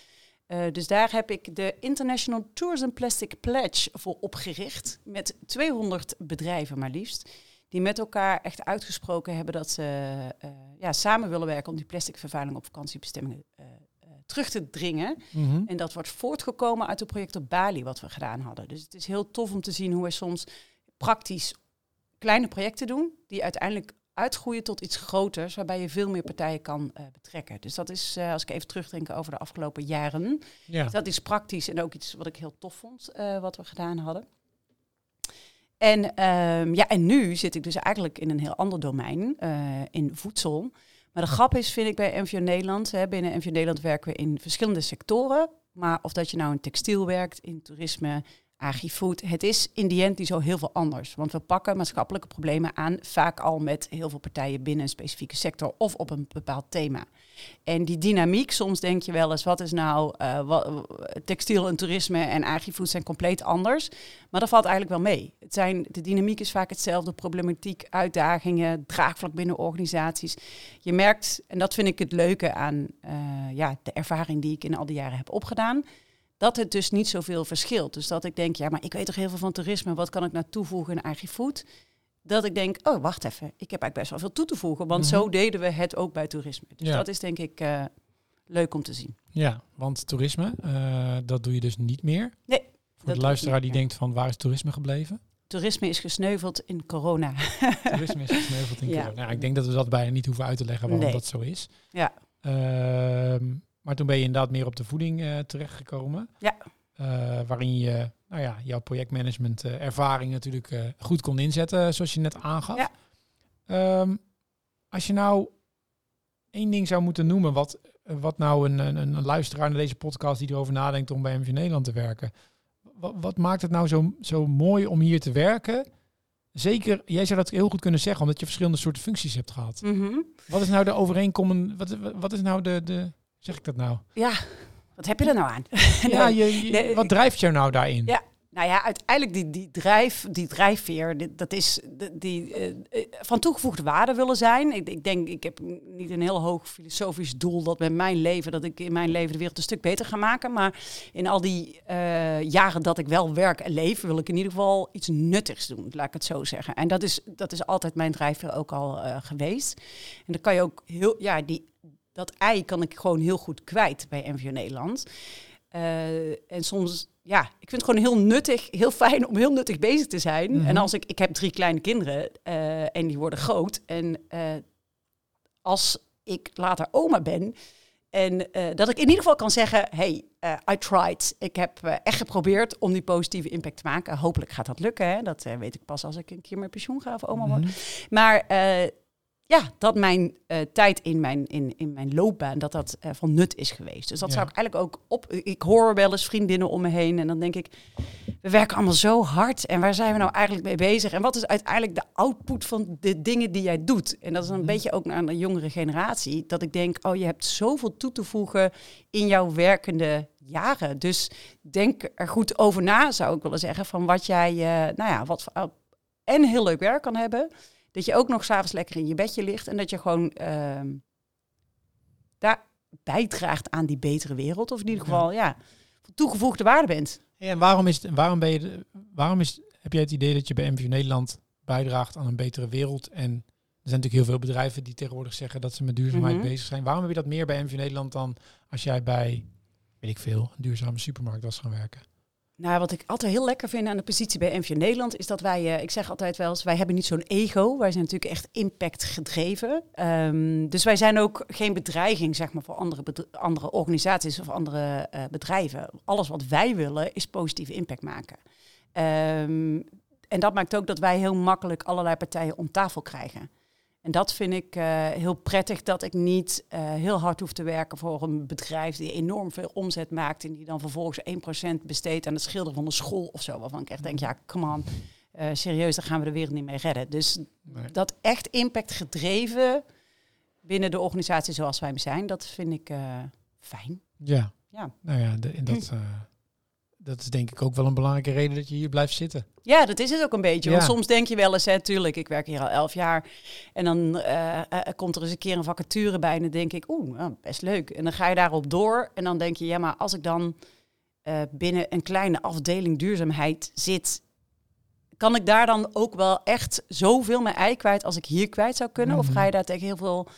Eh, dus daar heb ik de International Tourism Plastic Pledge voor opgericht. Met 200 bedrijven maar liefst. Die met elkaar echt uitgesproken hebben dat ze eh, ja, samen willen werken om die plastic vervuiling op vakantiebestemmingen eh, eh, terug te dringen. En dat wordt voortgekomen uit het project op Bali wat we gedaan hadden. Dus het is heel tof om te zien hoe we soms praktisch kleine projecten doen, die uiteindelijk uitgroeien tot iets groters, waarbij je veel meer partijen kan betrekken. Dus dat is, als ik even terugdenk over de afgelopen jaren, Ja. dat is praktisch en ook iets wat ik heel tof vond, wat we gedaan hadden. En, ehm, ja, en nu zit ik dus eigenlijk in een heel ander domein, eh, in voedsel. Maar de grap is, vind ik bij MVO Nederland, hè, binnen MVO Nederland werken we in verschillende sectoren. Maar of dat je nou in textiel werkt, in toerisme, agri-food, het is in die end niet zo heel veel anders. Want we pakken maatschappelijke problemen aan, vaak al met heel veel partijen binnen een specifieke sector of op een bepaald thema. En die dynamiek, soms denk je wel eens, wat is nou, eh, textiel en toerisme en agri-food zijn compleet anders. Maar dat valt eigenlijk wel mee. Het zijn, de dynamiek is vaak hetzelfde, problematiek, uitdagingen, draagvlak binnen organisaties. Je merkt, en dat vind ik het leuke aan eh, ja, de ervaring die ik in al die jaren heb opgedaan, dat het dus niet zoveel verschilt. Dus dat ik denk, ja, maar ik weet toch heel veel van toerisme, wat kan ik nou toevoegen in agri-food? Dat ik denk, oh, wacht even, ik heb eigenlijk best wel veel toe te voegen, want Mhm. zo deden we het ook bij toerisme. Dus Ja. dat is denk ik eh, leuk om te zien. ja, want toerisme, eh, dat doe je dus niet meer. Nee, Voor de luisteraar die denkt van waar is toerisme gebleven? Toerisme is gesneuveld in corona. toerisme is gesneuveld in Ja. corona. Nou, ik denk dat we dat bijna niet hoeven uit te leggen waarom Nee. dat zo is. Ja. Ehm, maar toen ben je inderdaad meer op de voeding eh, terechtgekomen. Ja. Eh, waarin je nou ja, jouw projectmanagement eh, ervaring natuurlijk goed kon inzetten, zoals je net aangaf. Ja. Ehm, als je nou één ding zou moeten noemen, wat, wat nou een, een, een luisteraar naar deze podcast die erover nadenkt om bij MV Nederland te werken. Wat, wat maakt het nou zo, zo mooi om hier te werken? Zeker, jij zou dat heel goed kunnen zeggen, omdat je verschillende soorten functies hebt gehad. Mhm. Wat is nou de overeenkomen? Wat, wat is nou de, de. Zeg ik dat nou? Ja, wat heb je er nou aan? Ja, Nee. je, je- Nee, wat drijft jou nou daarin? Ja. Nou ja, uiteindelijk die, die, drijf, die drijfveer, dat is de- die eh, eh, van toegevoegde waarde willen zijn. Ik, ik denk, ik heb niet een heel hoog filosofisch doel dat met mijn leven, dat ik in mijn leven de wereld een stuk beter ga maken. Maar in al die eh, jaren dat ik wel werk en leef, wil ik in ieder geval iets nuttigs doen, laat ik het zo zeggen. En dat is, dat is altijd mijn drijfveer ook al geweest. En dan kan je ook heel, ja, die, dat ei kan ik gewoon heel goed kwijt bij MVO Nederland. Eh, en soms, ja, ik vind het gewoon heel nuttig, heel fijn om heel nuttig bezig te zijn. Mhm. En als ik, ik heb drie kleine kinderen eh, en die worden groot. En eh, als ik later oma ben, en dat ik in ieder geval kan zeggen, hey, I tried. Ik heb echt geprobeerd om die positieve impact te maken. Hopelijk gaat dat lukken. Hè? Dat weet ik pas als ik een keer met pensioen ga of oma word. Mhm. Maar ja, dat mijn eh, tijd in mijn, in, in mijn loopbaan, dat dat eh, van nut is geweest. Dus dat Ja. zou ik eigenlijk ook op... Ik hoor wel eens vriendinnen om me heen en dan denk ik... We werken allemaal zo hard en waar zijn we nou eigenlijk mee bezig? En wat is uiteindelijk de output van de dingen die jij doet? En dat is een Mhm. beetje ook naar de jongere generatie. Dat ik denk, oh, je hebt zoveel toe te voegen in jouw werkende jaren. Dus denk er goed over na, zou ik willen zeggen, van wat jij, eh, nou ja, wat en heel leuk werk kan hebben. Dat je ook nog s'avonds lekker in je bedje ligt en dat je gewoon ehm, daar bijdraagt aan die betere wereld. Of in ieder geval, ja, toegevoegde waarde bent. Hey, en waarom, is, het- waarom, ben je, waarom is, heb jij het idee dat je bij MVO Nederland bijdraagt aan een betere wereld? En er zijn natuurlijk heel veel bedrijven die tegenwoordig zeggen dat ze met duurzaamheid Mhm. bezig zijn. Waarom heb je dat meer bij MVO Nederland dan als jij bij, weet ik veel, een duurzame supermarkt was gaan werken? Nou, wat ik altijd heel lekker vind aan de positie bij MVO Nederland is dat wij, eh, ik zeg altijd wel eens, wij hebben niet zo'n ego. Wij zijn natuurlijk echt impact gedreven. Ehm, dus wij zijn ook geen bedreiging, zeg maar, voor andere, andere organisaties of andere eh, bedrijven. Alles wat wij willen is positieve impact maken. Ehm, en dat maakt ook dat wij heel makkelijk allerlei partijen om tafel krijgen. En dat vind ik eh, heel prettig, dat ik niet eh, heel hard hoef te werken voor een bedrijf die enorm veel omzet maakt en die dan vervolgens 1% besteedt aan het schilderen van een school of zo. Waarvan ik echt denk, ja, come on, eh, serieus, daar gaan we de wereld niet mee redden. Dus Nee. dat echt impact gedreven binnen de organisatie zoals wij zijn, dat vind ik fijn. Ja. Ja. Nou ja, de, en dat, dat is denk ik ook wel een belangrijke reden dat je hier blijft zitten. Ja, dat is het ook een beetje. Want soms denk je wel eens, hè, tuurlijk, ik werk hier al elf jaar. En dan eh, eh, komt er eens een keer een vacature bij en dan denk ik, oeh, nou, best leuk. En dan ga je daarop door en dan denk je, ja, maar als ik dan eh, binnen een kleine afdeling duurzaamheid zit, kan ik daar dan ook wel echt zoveel mijn ei kwijt als ik hier kwijt zou kunnen? Of Mhm. ga je daar tegen heel veel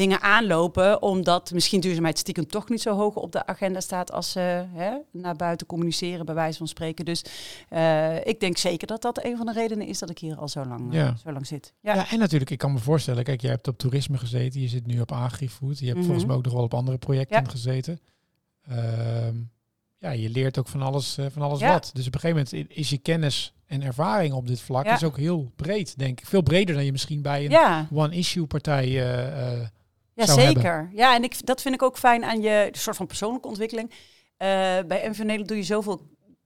dingen aanlopen, omdat misschien duurzaamheid stiekem toch niet zo hoog op de agenda staat als ze hè, naar buiten communiceren, bij wijze van spreken. Dus eh, ik denk zeker dat dat een van de redenen is dat ik hier al zo lang, eh, zo lang zit. Ja. Ja, en natuurlijk, ik kan me voorstellen, kijk, jij hebt op toerisme gezeten, je zit nu op agrifood, je hebt Mhm. volgens mij ook nog wel op andere projecten Ja. gezeten. Ehm, ja, je leert ook van alles, eh, van alles wat. Dus op een gegeven moment is je kennis en ervaring op dit vlak is ook heel breed, denk ik. Veel breder dan je misschien bij een one-issue partij Ja, zou zeker. Ja, en ik, dat vind ik ook fijn aan je soort van persoonlijke ontwikkeling. Eh, bij MV Nederland doe je zoveel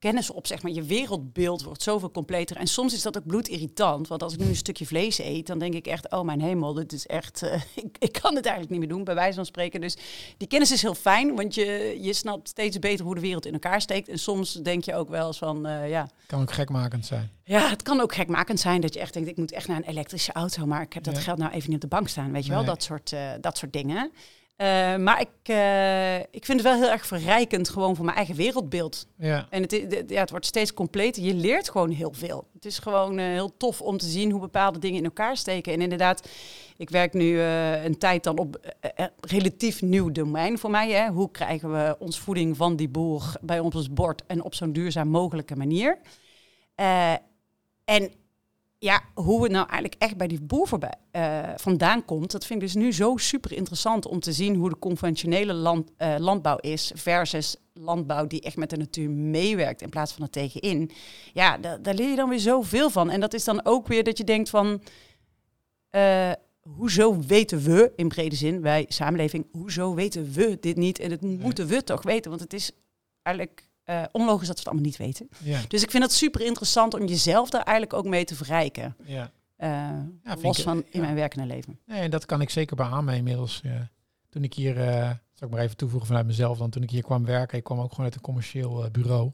kennis op, zeg maar. Je wereldbeeld wordt zoveel completer. En soms is dat ook bloedirritant. Want als ik nu een stukje vlees eet, dan denk ik echt... oh mijn hemel, dit is echt... eh, ik, ik kan het eigenlijk niet meer doen, bij wijze van spreken. Dus die kennis is heel fijn, want je, je snapt steeds beter hoe de wereld in elkaar steekt. En soms denk je ook wel eens van, eh, ja... kan ook gekmakend zijn. Ja, het kan ook gekmakend zijn dat je echt denkt, ik moet echt naar een elektrische auto, maar ik heb dat Ja. geld nou even niet op de bank staan, weet je wel, Nee. dat soort, eh, dat soort dingen. Eh, maar ik, eh, ik vind het wel heel erg verrijkend gewoon voor mijn eigen wereldbeeld. Ja, En het, ja, het wordt steeds completer. Je leert gewoon heel veel. Het is gewoon eh, heel tof om te zien hoe bepaalde dingen in elkaar steken. En inderdaad, ik werk nu een tijd dan op relatief nieuw domein voor mij. Hè. Hoe krijgen we ons voeding van die boer bij ons bord en op zo'n duurzaam mogelijke manier? En ja, hoe het nou eigenlijk echt bij die boer voorbij, eh, vandaan komt, dat vind ik dus nu zo super interessant om te zien hoe de conventionele land, eh, landbouw is versus landbouw die echt met de natuur meewerkt in plaats van er tegenin. Ja, da- daar leer je dan weer zoveel van. En dat is dan ook weer dat je denkt van, eh, hoezo weten we, in brede zin, wij samenleving, hoezo weten we dit niet? En dat moeten we toch weten, want het is eigenlijk eh, onlogisch dat we het allemaal niet weten. ja, Dus ik vind het super interessant om jezelf daar eigenlijk ook mee te verrijken. ja. Eh, vind los ik- van in ja. mijn werkende leven. Nee, en dat kan ik zeker beamen inmiddels. toen ik hier, eh zal ik maar even toevoegen vanuit mezelf, dan toen ik hier kwam werken, ik kwam ook gewoon uit een commercieel bureau,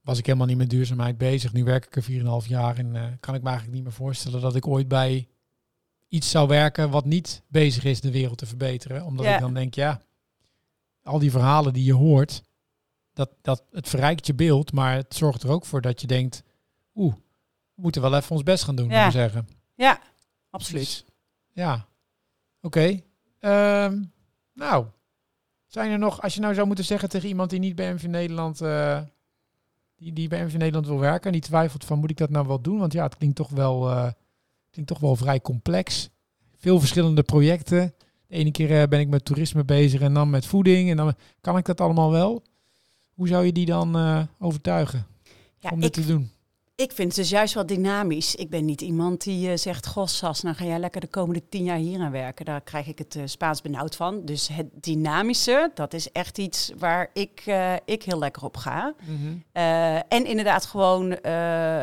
was ik helemaal niet met duurzaamheid bezig. Nu werk ik er 4,5 jaar en kan ik me eigenlijk niet meer voorstellen dat ik ooit bij iets zou werken wat niet bezig is de wereld te verbeteren. Omdat Ja. ik dan denk, ja, al die verhalen die je hoort, dat, dat, het verrijkt je beeld, maar het zorgt er ook voor dat je denkt, oeh, we moeten wel even ons best gaan doen, Ja. moet zeggen. Ja, absoluut. Dus, ja, oké. Ehm, nou, zijn er nog, als je nou zou moeten zeggen tegen iemand die niet bij MV Nederland, eh, die, die bij MV Nederland wil werken en die twijfelt van moet ik dat nou wel doen? Want ja, het klinkt toch wel, eh, klinkt toch wel vrij complex. Veel verschillende projecten. De ene keer eh, ben ik met toerisme bezig en dan met voeding en dan kan ik dat allemaal wel. Hoe zou je die dan eh, overtuigen Ja, om dit ik, te doen? ik vind het dus juist wel dynamisch. Ik ben niet iemand die eh, zegt, goh Sas, nou ga jij lekker de komende tien jaar hier aan werken. Daar krijg ik het eh, Spaans benauwd van. Dus het dynamische, dat is echt iets waar ik, ik heel lekker op ga. Eh, en inderdaad gewoon,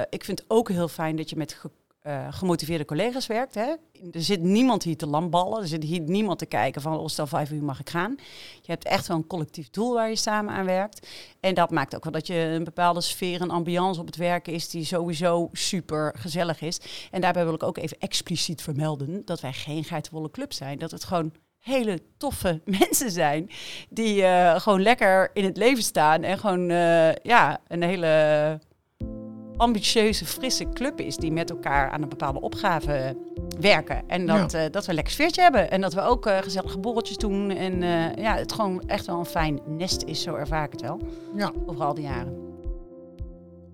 ik vind het ook heel fijn dat je met eh, gemotiveerde collega's werkt. Hè? Er zit niemand hier te lamballen. Er zit hier niemand te kijken van, oh, stel vijf uur mag ik gaan. Je hebt echt wel een collectief doel waar je samen aan werkt. En dat maakt ook wel dat je een bepaalde sfeer en ambiance op het werken is die sowieso super gezellig is. En daarbij wil ik ook even expliciet vermelden dat wij geen geitenwolle club zijn. Dat het gewoon hele toffe mensen zijn die uh, gewoon lekker in het leven staan en gewoon uh, ja, een hele ambitieuze, frisse club is die met elkaar aan een bepaalde opgave werken. En dat, ja. uh, dat we een lekker sfeertje hebben. En dat we ook uh, gezellige borreltjes doen. En uh, ja, het gewoon echt wel een fijn nest is, zo ervaar ik het wel. Ja. Over al die jaren.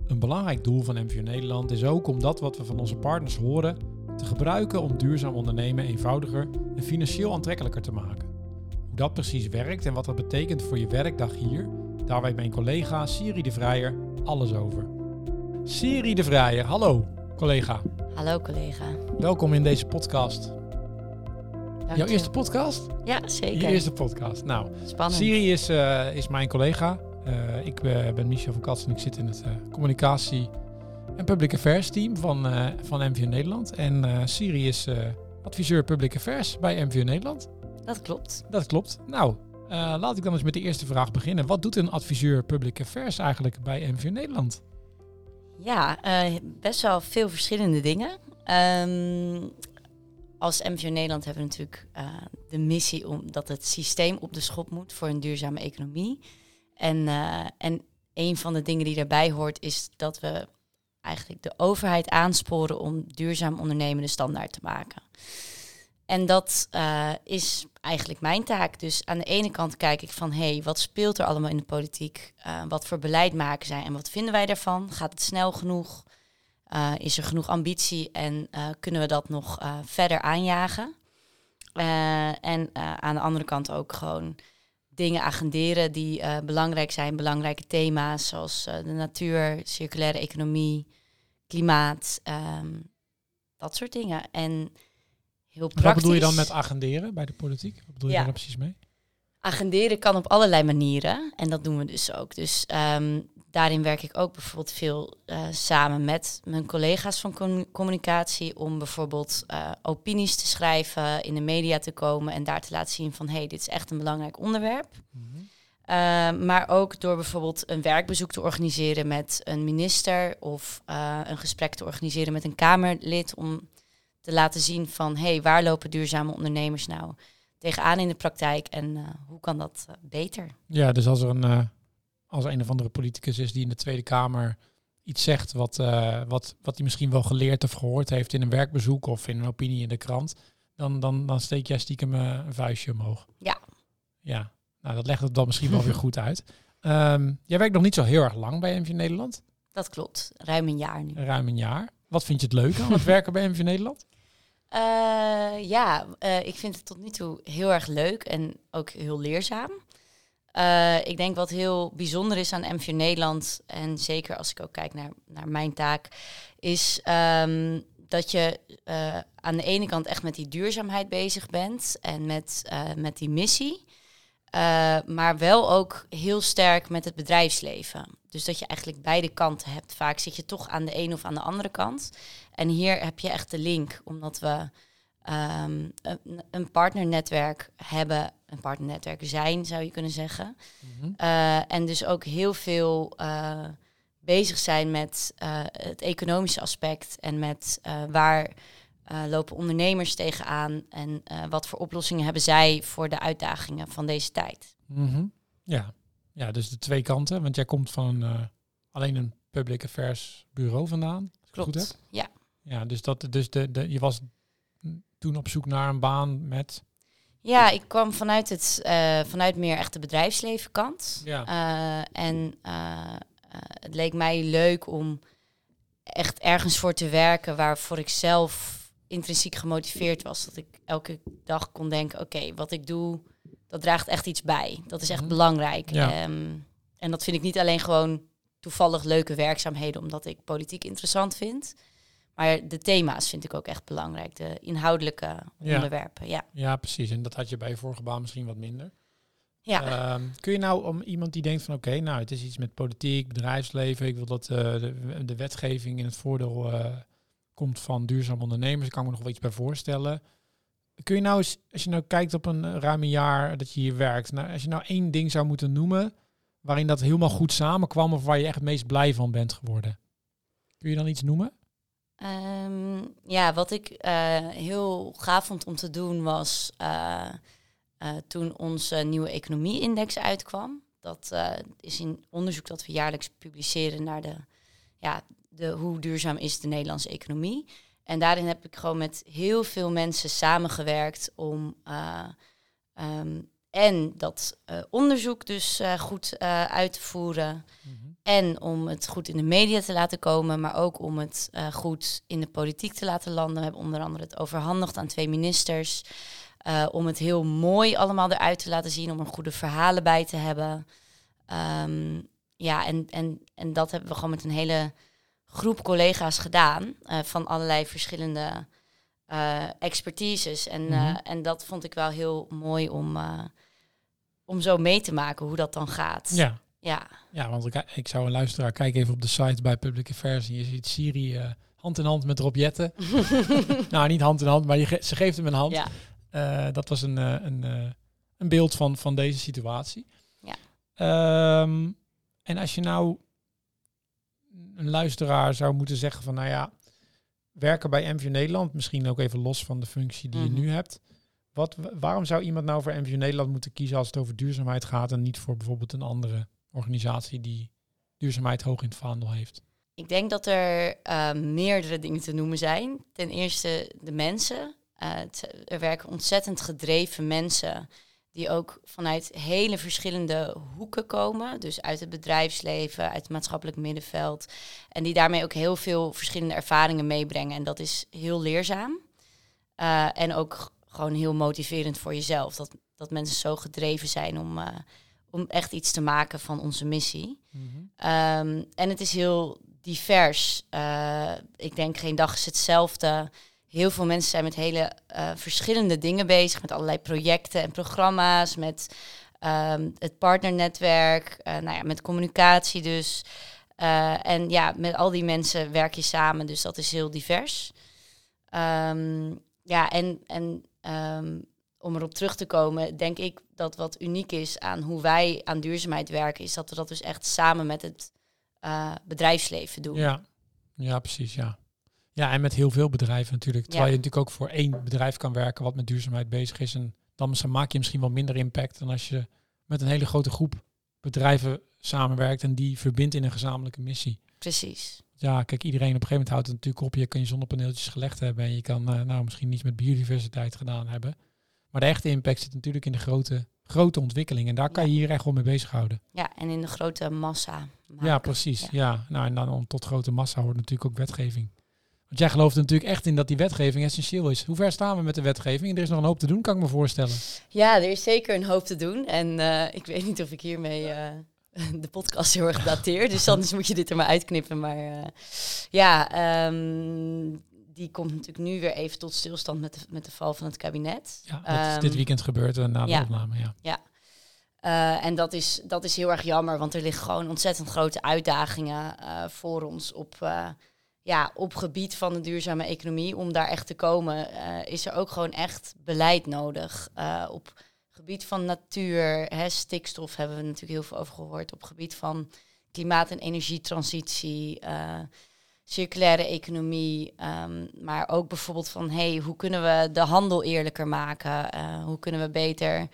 Een belangrijk doel van MVO Nederland is ook om dat wat we van onze partners horen te gebruiken om duurzaam ondernemen eenvoudiger en financieel aantrekkelijker te maken. Hoe dat precies werkt en wat dat betekent voor je werkdag hier, daar weet mijn collega Siri de Vrijer alles over. Siri de Vrijer, hallo collega. Hallo collega. Welkom in deze podcast. Dank Jouw eerste podcast? Ja, zeker. Je eerste podcast. Nou, Spannend. Siri is, uh, is mijn collega. Uh, ik uh, ben Michel van Kats en ik zit in het communicatie en public affairs team van, van MVO Nederland. En Siri is adviseur public affairs bij MVO Nederland. Dat klopt. Dat klopt. Nou, laat ik dan eens met de eerste vraag beginnen. Wat doet een adviseur public affairs eigenlijk bij MVO Nederland? Ja, best wel veel verschillende dingen. Um, als MVO Nederland hebben we natuurlijk uh, de missie om dat het systeem op de schop moet voor een duurzame economie. En, uh, en een van de dingen die daarbij hoort is dat we eigenlijk de overheid aansporen om duurzaam ondernemen de standaard te maken. En dat uh, is eigenlijk mijn taak. Dus aan de ene kant kijk ik van, hé, hey, wat speelt er allemaal in de politiek? wat voor beleid maken zij en wat vinden wij daarvan? Gaat het snel genoeg? Uh, is er genoeg ambitie en kunnen we dat nog verder aanjagen? en aan de andere kant ook gewoon dingen agenderen die belangrijk zijn, belangrijke thema's zoals de natuur, circulaire economie, klimaat, um, dat soort dingen. En heel praktisch. Wat bedoel je dan met agenderen bij de politiek? Wat bedoel je Ja. daar precies mee? Agenderen kan op allerlei manieren en dat doen we dus ook. Dus um, daarin werk ik ook bijvoorbeeld veel uh, samen met mijn collega's van com communicatie om bijvoorbeeld uh, opinies te schrijven, in de media te komen en daar te laten zien van hé, hey, dit is echt een belangrijk onderwerp. Mm -hmm. uh, maar ook door bijvoorbeeld een werkbezoek te organiseren met een minister of uh, een gesprek te organiseren met een Kamerlid om te laten zien van hé, hey, waar lopen duurzame ondernemers nou tegenaan in de praktijk en uh, hoe kan dat beter? Ja, dus als er een, uh, als een of andere politicus is die in de Tweede Kamer iets zegt wat, wat, wat hij misschien wel geleerd of gehoord heeft in een werkbezoek of in een opinie in de krant, dan, dan, dan steek jij stiekem een vuistje omhoog. Ja. Ja, nou dat legt het dan misschien wel weer goed uit. Um, jij werkt nog niet zo heel erg lang bij MV Nederland. Dat klopt, ruim een jaar nu. Ruim een jaar. Wat vind je het leuk aan het werken bij MV Nederland? Uh, ja, uh, ik vind het tot nu toe heel erg leuk en ook heel leerzaam. Uh, ik denk wat heel bijzonder is aan MVO Nederland, en zeker als ik ook kijk naar, naar mijn taak, is um, dat je aan de ene kant echt met die duurzaamheid bezig bent en met, met die missie. maar wel ook heel sterk met het bedrijfsleven. Dus dat je eigenlijk beide kanten hebt. Vaak zit je toch aan de ene of aan de andere kant. En hier heb je echt de link, omdat we um, een, een, partnernetwerk hebben, een partnernetwerk zijn, zou je kunnen zeggen. Mm -hmm. uh, en dus ook heel veel uh, bezig zijn met uh, het economische aspect en met waar lopen ondernemers tegenaan en wat voor oplossingen hebben zij voor de uitdagingen van deze tijd. Mm -hmm. Ja. ja, dus de twee kanten, want jij komt van alleen een public affairs bureau vandaan. Klopt, goed ja. Ja, dus, dat, dus de, de, je was toen op zoek naar een baan met... Ja, ik kwam vanuit, het, uh, vanuit meer echt de bedrijfsleven kant. Ja. Uh, en uh, het leek mij leuk om echt ergens voor te werken waarvoor ik zelf intrinsiek gemotiveerd was. Dat ik elke dag kon denken, oké, okay, wat ik doe, dat draagt echt iets bij. Dat is echt Mhm. belangrijk. Ja. Um, en dat vind ik niet alleen gewoon toevallig leuke werkzaamheden, omdat ik politiek interessant vind. Maar de thema's vind ik ook echt belangrijk. De inhoudelijke Ja. onderwerpen. Ja. Ja, precies. En dat had je bij je vorige baan misschien wat minder. Ja. Ehm, kun je nou om iemand die denkt van oké, nou het is iets met politiek, bedrijfsleven, ik wil dat eh, de, de wetgeving in het voordeel eh, komt van duurzaam ondernemers. Daar kan ik me nog wel iets bij voorstellen. Kun je nou eens, als je nou kijkt op een uh, ruim een jaar dat je hier werkt, nou, als je nou één ding zou moeten noemen waarin dat helemaal goed samenkwam of waar je echt het meest blij van bent geworden. Kun je dan iets noemen? Ehm, ja, wat ik uh, heel gaaf vond om te doen was uh, toen onze nieuwe economie-index uitkwam. Dat is een onderzoek dat we jaarlijks publiceren naar de, ja, de, hoe duurzaam is de Nederlandse economie. En daarin heb ik gewoon met heel veel mensen samengewerkt om um, en dat onderzoek dus goed uit te voeren. -hmm. En om het goed in de media te laten komen, maar ook om het goed in de politiek te laten landen. We hebben onder andere het overhandigd aan twee ministers. om het heel mooi allemaal eruit te laten zien, om er goede verhalen bij te hebben. Um, ja, en, en, en dat hebben we gewoon met een hele groep collega's gedaan. van allerlei verschillende expertises. En, mm -hmm. en dat vond ik wel heel mooi om, om zo mee te maken hoe dat dan gaat. Ja. Ja, ja want ik, ik zou een luisteraar, kijk even op de site bij Public Affairs en je ziet Siri uh, hand in hand met Rob Jetten. nou, niet hand in hand, maar je ge ze geeft hem een hand. Ja. dat was een, een, een beeld van, van deze situatie. Ja. Um, en als je nou een luisteraar zou moeten zeggen van, nou ja, werken bij MVO Nederland, misschien ook even los van de functie die mm -hmm. je nu hebt. Wat, waarom zou iemand nou voor MVO Nederland moeten kiezen als het over duurzaamheid gaat en niet voor bijvoorbeeld een andere organisatie die duurzaamheid hoog in het vaandel heeft? Ik denk dat er uh, meerdere dingen te noemen zijn. Ten eerste de mensen. Uh, er werken ontzettend gedreven mensen die ook vanuit hele verschillende hoeken komen. Dus uit het bedrijfsleven, uit het maatschappelijk middenveld. En die daarmee ook heel veel verschillende ervaringen meebrengen. En dat is heel leerzaam. Uh, en ook gewoon heel motiverend voor jezelf. Dat, dat mensen zo gedreven zijn om, om echt iets te maken van onze missie. Mm -hmm. um, en het is heel divers. Uh, ik denk geen dag is hetzelfde. Heel veel mensen zijn met hele uh, verschillende dingen bezig, met allerlei projecten en programma's, met um, het partnernetwerk, uh, nou ja, met communicatie dus. En ja, met al die mensen werk je samen, dus dat is heel divers. Um, ja, en, en om erop terug te komen, denk ik dat wat uniek is aan hoe wij aan duurzaamheid werken, is dat we dat dus echt samen met het bedrijfsleef doen. Ja. ja, precies, ja. Ja, en met heel veel bedrijven natuurlijk. Terwijl ja. je natuurlijk ook voor één bedrijf kan werken wat met duurzaamheid bezig is. En dan maak je misschien wel minder impact dan als je met een hele grote groep bedrijven samenwerkt en die verbindt in een gezamenlijke missie. Precies. Ja, kijk, iedereen op een gegeven moment houdt het natuurlijk op. Je kan je zonnepaneeltjes gelegd hebben en je kan uh, nou misschien niets met biodiversiteit gedaan hebben. Maar de echte impact zit natuurlijk in de grote, grote ontwikkeling. En daar kan ja. je hier echt wel mee bezighouden. Ja, en in de grote massa. Maken. Ja, precies. Ja. ja. Nou, en dan om tot grote massa hoort natuurlijk ook wetgeving. Want jij gelooft er natuurlijk echt in dat die wetgeving essentieel is. Hoe ver staan we met de wetgeving? Er is nog een hoop te doen, kan ik me voorstellen. Ja, er is zeker een hoop te doen. En uh, ik weet niet of ik hiermee uh, de podcast heel erg dateer. dus anders moet je dit er maar uitknippen. Maar uh, ja, um, die komt natuurlijk nu weer even tot stilstand met de, met de val van het kabinet. Ja, dat is dit weekend gebeurd na de ja, opname. Ja. ja. Uh, en dat is, dat is heel erg jammer, want er liggen gewoon ontzettend grote uitdagingen uh, voor ons op, uh, ja, op gebied van de duurzame economie. Om daar echt te komen, is er ook gewoon echt beleid nodig. op gebied van natuur, hè, stikstof hebben we natuurlijk heel veel over gehoord. Op gebied van klimaat- en energietransitie, circulaire economie. Um, maar ook bijvoorbeeld van, hey, hoe kunnen we de handel eerlijker maken? hoe kunnen we beter...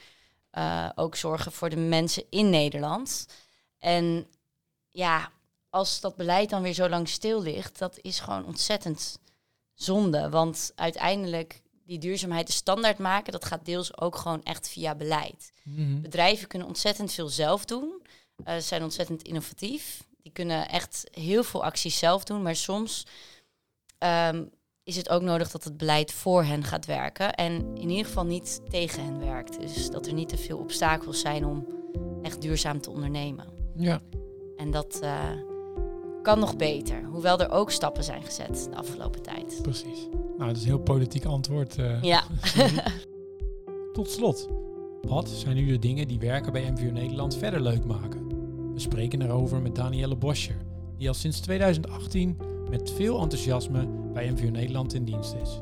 Uh, ook zorgen voor de mensen in Nederland. En ja, als dat beleid dan weer zo lang stil ligt, dat is gewoon ontzettend zonde. Want uiteindelijk die duurzaamheid de standaard maken, dat gaat deels ook gewoon echt via beleid. Mm -hmm. Bedrijven kunnen ontzettend veel zelf doen. Uh, ze zijn ontzettend innovatief. Die kunnen echt heel veel acties zelf doen, maar soms um, is het ook nodig dat het beleid voor hen gaat werken. En in ieder geval niet tegen hen werkt. Dus dat er niet te veel obstakels zijn om echt duurzaam te ondernemen. Ja. En dat uh, kan nog beter. Hoewel er ook stappen zijn gezet de afgelopen tijd. Precies. Nou, dat is een heel politiek antwoord. Uh, ja. Tot slot. Wat zijn nu de dingen die werken bij MVO Nederland verder leuk maken? We spreken erover met Danielle Boscher, die al sinds 2018 met veel enthousiasme bij MVO Nederland in dienst is.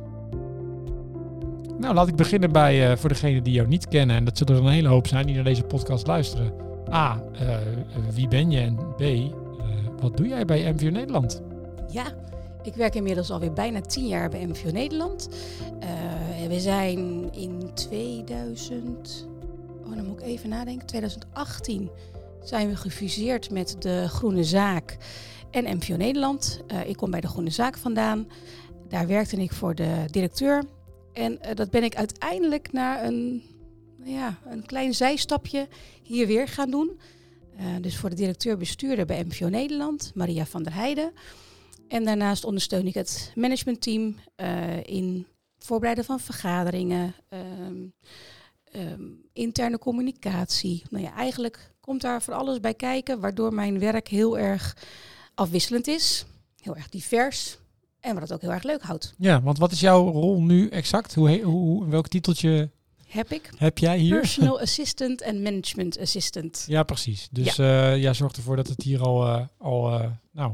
Nou, laat ik beginnen bij, uh, voor degenen die jou niet kennen, en dat zullen er een hele hoop zijn die naar deze podcast luisteren. A, uh, wie ben je? En B, uh, wat doe jij bij MVO Nederland? Ja, ik werk inmiddels alweer bijna tien jaar bij MVO Nederland. we zijn in 2000, oh dan moet ik even nadenken, 2018 zijn we gefuseerd met de Groene Zaak en MVO Nederland. ik kom bij de Groene Zaak vandaan. Daar werkte ik voor de directeur en uh, dat ben ik uiteindelijk na een, nou ja, een klein zijstapje hier weer gaan doen. Uh, dus voor de directeur-bestuurder bij MVO Nederland, Maria van der Heijden. En daarnaast ondersteun ik het managementteam in voorbereiden van vergaderingen, um, um, interne communicatie. Nou ja, eigenlijk komt daar voor alles bij kijken, waardoor mijn werk heel erg afwisselend is, heel erg divers. En wat het ook heel erg leuk houdt. Ja, want wat is jouw rol nu exact? Hoe, hoe, welk titeltje heb ik? Heb jij hier? Personal assistant en management assistant. Ja, precies. Dus ja. Uh, jij zorgt ervoor dat het hier al, uh, al uh, nou,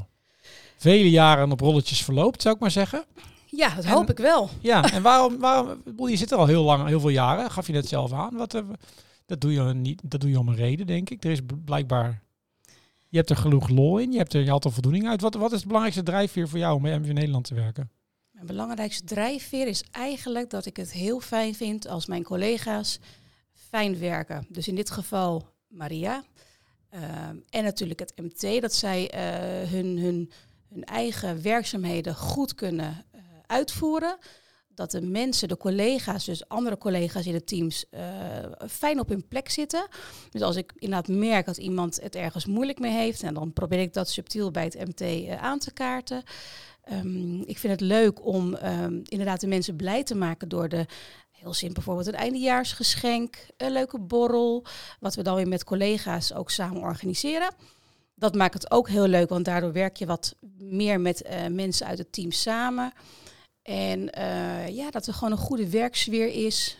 vele jaren op rolletjes verloopt, zou ik maar zeggen. Ja, dat en, hoop ik wel. Ja, en waarom, waarom, je zit er al heel lang, heel veel jaren, gaf je net zelf aan. Wat, dat, doe je niet, dat doe je om een reden, denk ik. Er is blijkbaar je hebt er genoeg lol in, je, hebt er, je er voldoening uit. Wat, wat is het belangrijkste drijfveer voor jou om bij MV Nederland te werken? Mijn belangrijkste drijfveer is eigenlijk dat ik het heel fijn vind als mijn collega's fijn werken. Dus in dit geval Maria. Uh, en natuurlijk het MT, dat zij uh, hun, hun, hun eigen werkzaamheden goed kunnen uh, uitvoeren dat de mensen, de collega's, dus andere collega's in de teams, uh, fijn op hun plek zitten. Dus als ik inderdaad merk dat iemand het ergens moeilijk mee heeft, en dan probeer ik dat subtiel bij het MT eh, aan te kaarten. Um, ik vind het leuk om um, inderdaad de mensen blij te maken door de heel simpel bijvoorbeeld een eindejaarsgeschenk, een leuke borrel, wat we dan weer met collega's ook samen organiseren. Dat maakt het ook heel leuk, want daardoor werk je wat meer met uh, mensen uit het team samen. En uh, ja, dat er gewoon een goede werksfeer is.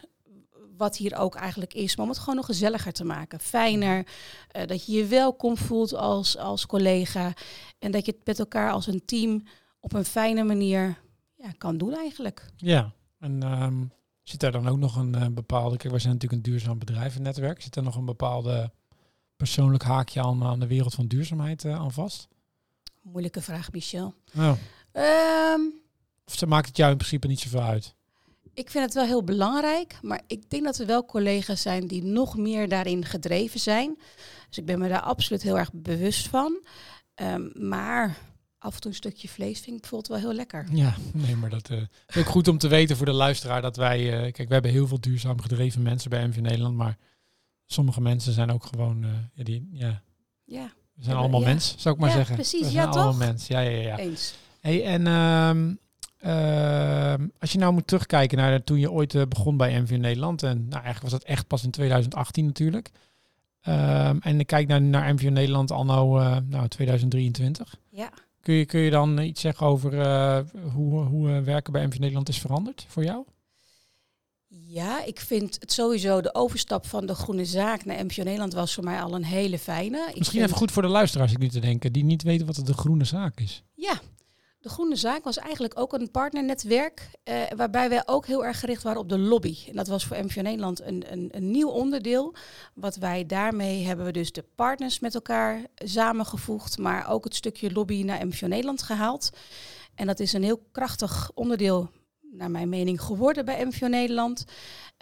Wat hier ook eigenlijk is, maar om het gewoon nog gezelliger te maken. Fijner, uh, dat je je welkom voelt als, als collega. En dat je het met elkaar als een team op een fijne manier ja, kan doen eigenlijk. Ja, en um, zit daar dan ook nog een uh, bepaalde... Kijk, wij zijn natuurlijk een duurzaam bedrijvennetwerk. Zit er nog een bepaalde persoonlijk haakje aan, aan de wereld van duurzaamheid aan vast? Moeilijke vraag, Michel. Oh. Um, of ze maakt het jou in principe niet zoveel uit? Ik vind het wel heel belangrijk, maar ik denk dat er wel collega's zijn die nog meer daarin gedreven zijn. Dus ik ben me daar absoluut heel erg bewust van. Um, maar af en toe een stukje vlees vind ik bijvoorbeeld wel heel lekker. Ja, nee, maar dat uh, is ook goed om te weten voor de luisteraar dat wij, uh, kijk, we hebben heel veel duurzaam gedreven mensen bij MV Nederland, maar sommige mensen zijn ook gewoon, uh, ja, die, ja, ja. we zijn allemaal ja. mens, zou ik maar ja, zeggen. Precies, we zijn ja, allemaal toch? mens. Ja, ja, ja. Eens. Hey, en um, uh, als je nou moet terugkijken naar toen je ooit uh, begon bij MV Nederland, en nou, eigenlijk was dat echt pas in 2018 natuurlijk. Um, en ik kijk naar, naar MV Nederland anno uh, nou, 2023. Ja. Kun je, kun je dan iets zeggen over hoe, hoe werken bij MV Nederland is veranderd voor jou? Ja, ik vind het sowieso de overstap van de groene zaak naar MVO Nederland was voor mij al een hele fijne. Ik Misschien vind... even goed voor de luisteraars ik nu te denken, die niet weten wat de groene zaak is. Ja, de Groene Zaak was eigenlijk ook een partnernetwerk, eh, waarbij wij ook heel erg gericht waren op de lobby. En dat was voor MVO Nederland een, een, een, nieuw onderdeel. Wat wij daarmee hebben we dus de partners met elkaar samengevoegd, maar ook het stukje lobby naar MVO Nederland gehaald. En dat is een heel krachtig onderdeel, naar mijn mening, geworden bij MVO Nederland.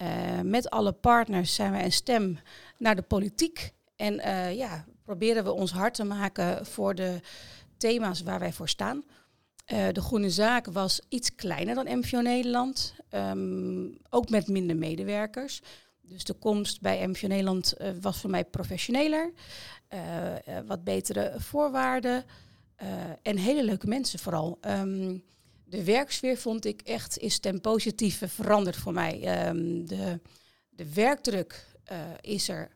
Uh, met alle partners zijn wij een stem naar de politiek. En uh, ja, proberen we ons hard te maken voor de thema's waar wij voor staan. Uh, de Groene Zaak was iets kleiner dan MVO Nederland, um, ook met minder medewerkers. Dus de komst bij MVO Nederland uh, was voor mij professioneler, uh, wat betere voorwaarden en hele leuke mensen vooral. Um, de werksfeer vond ik echt is ten positieve veranderd voor mij. Um, de, de werkdruk is er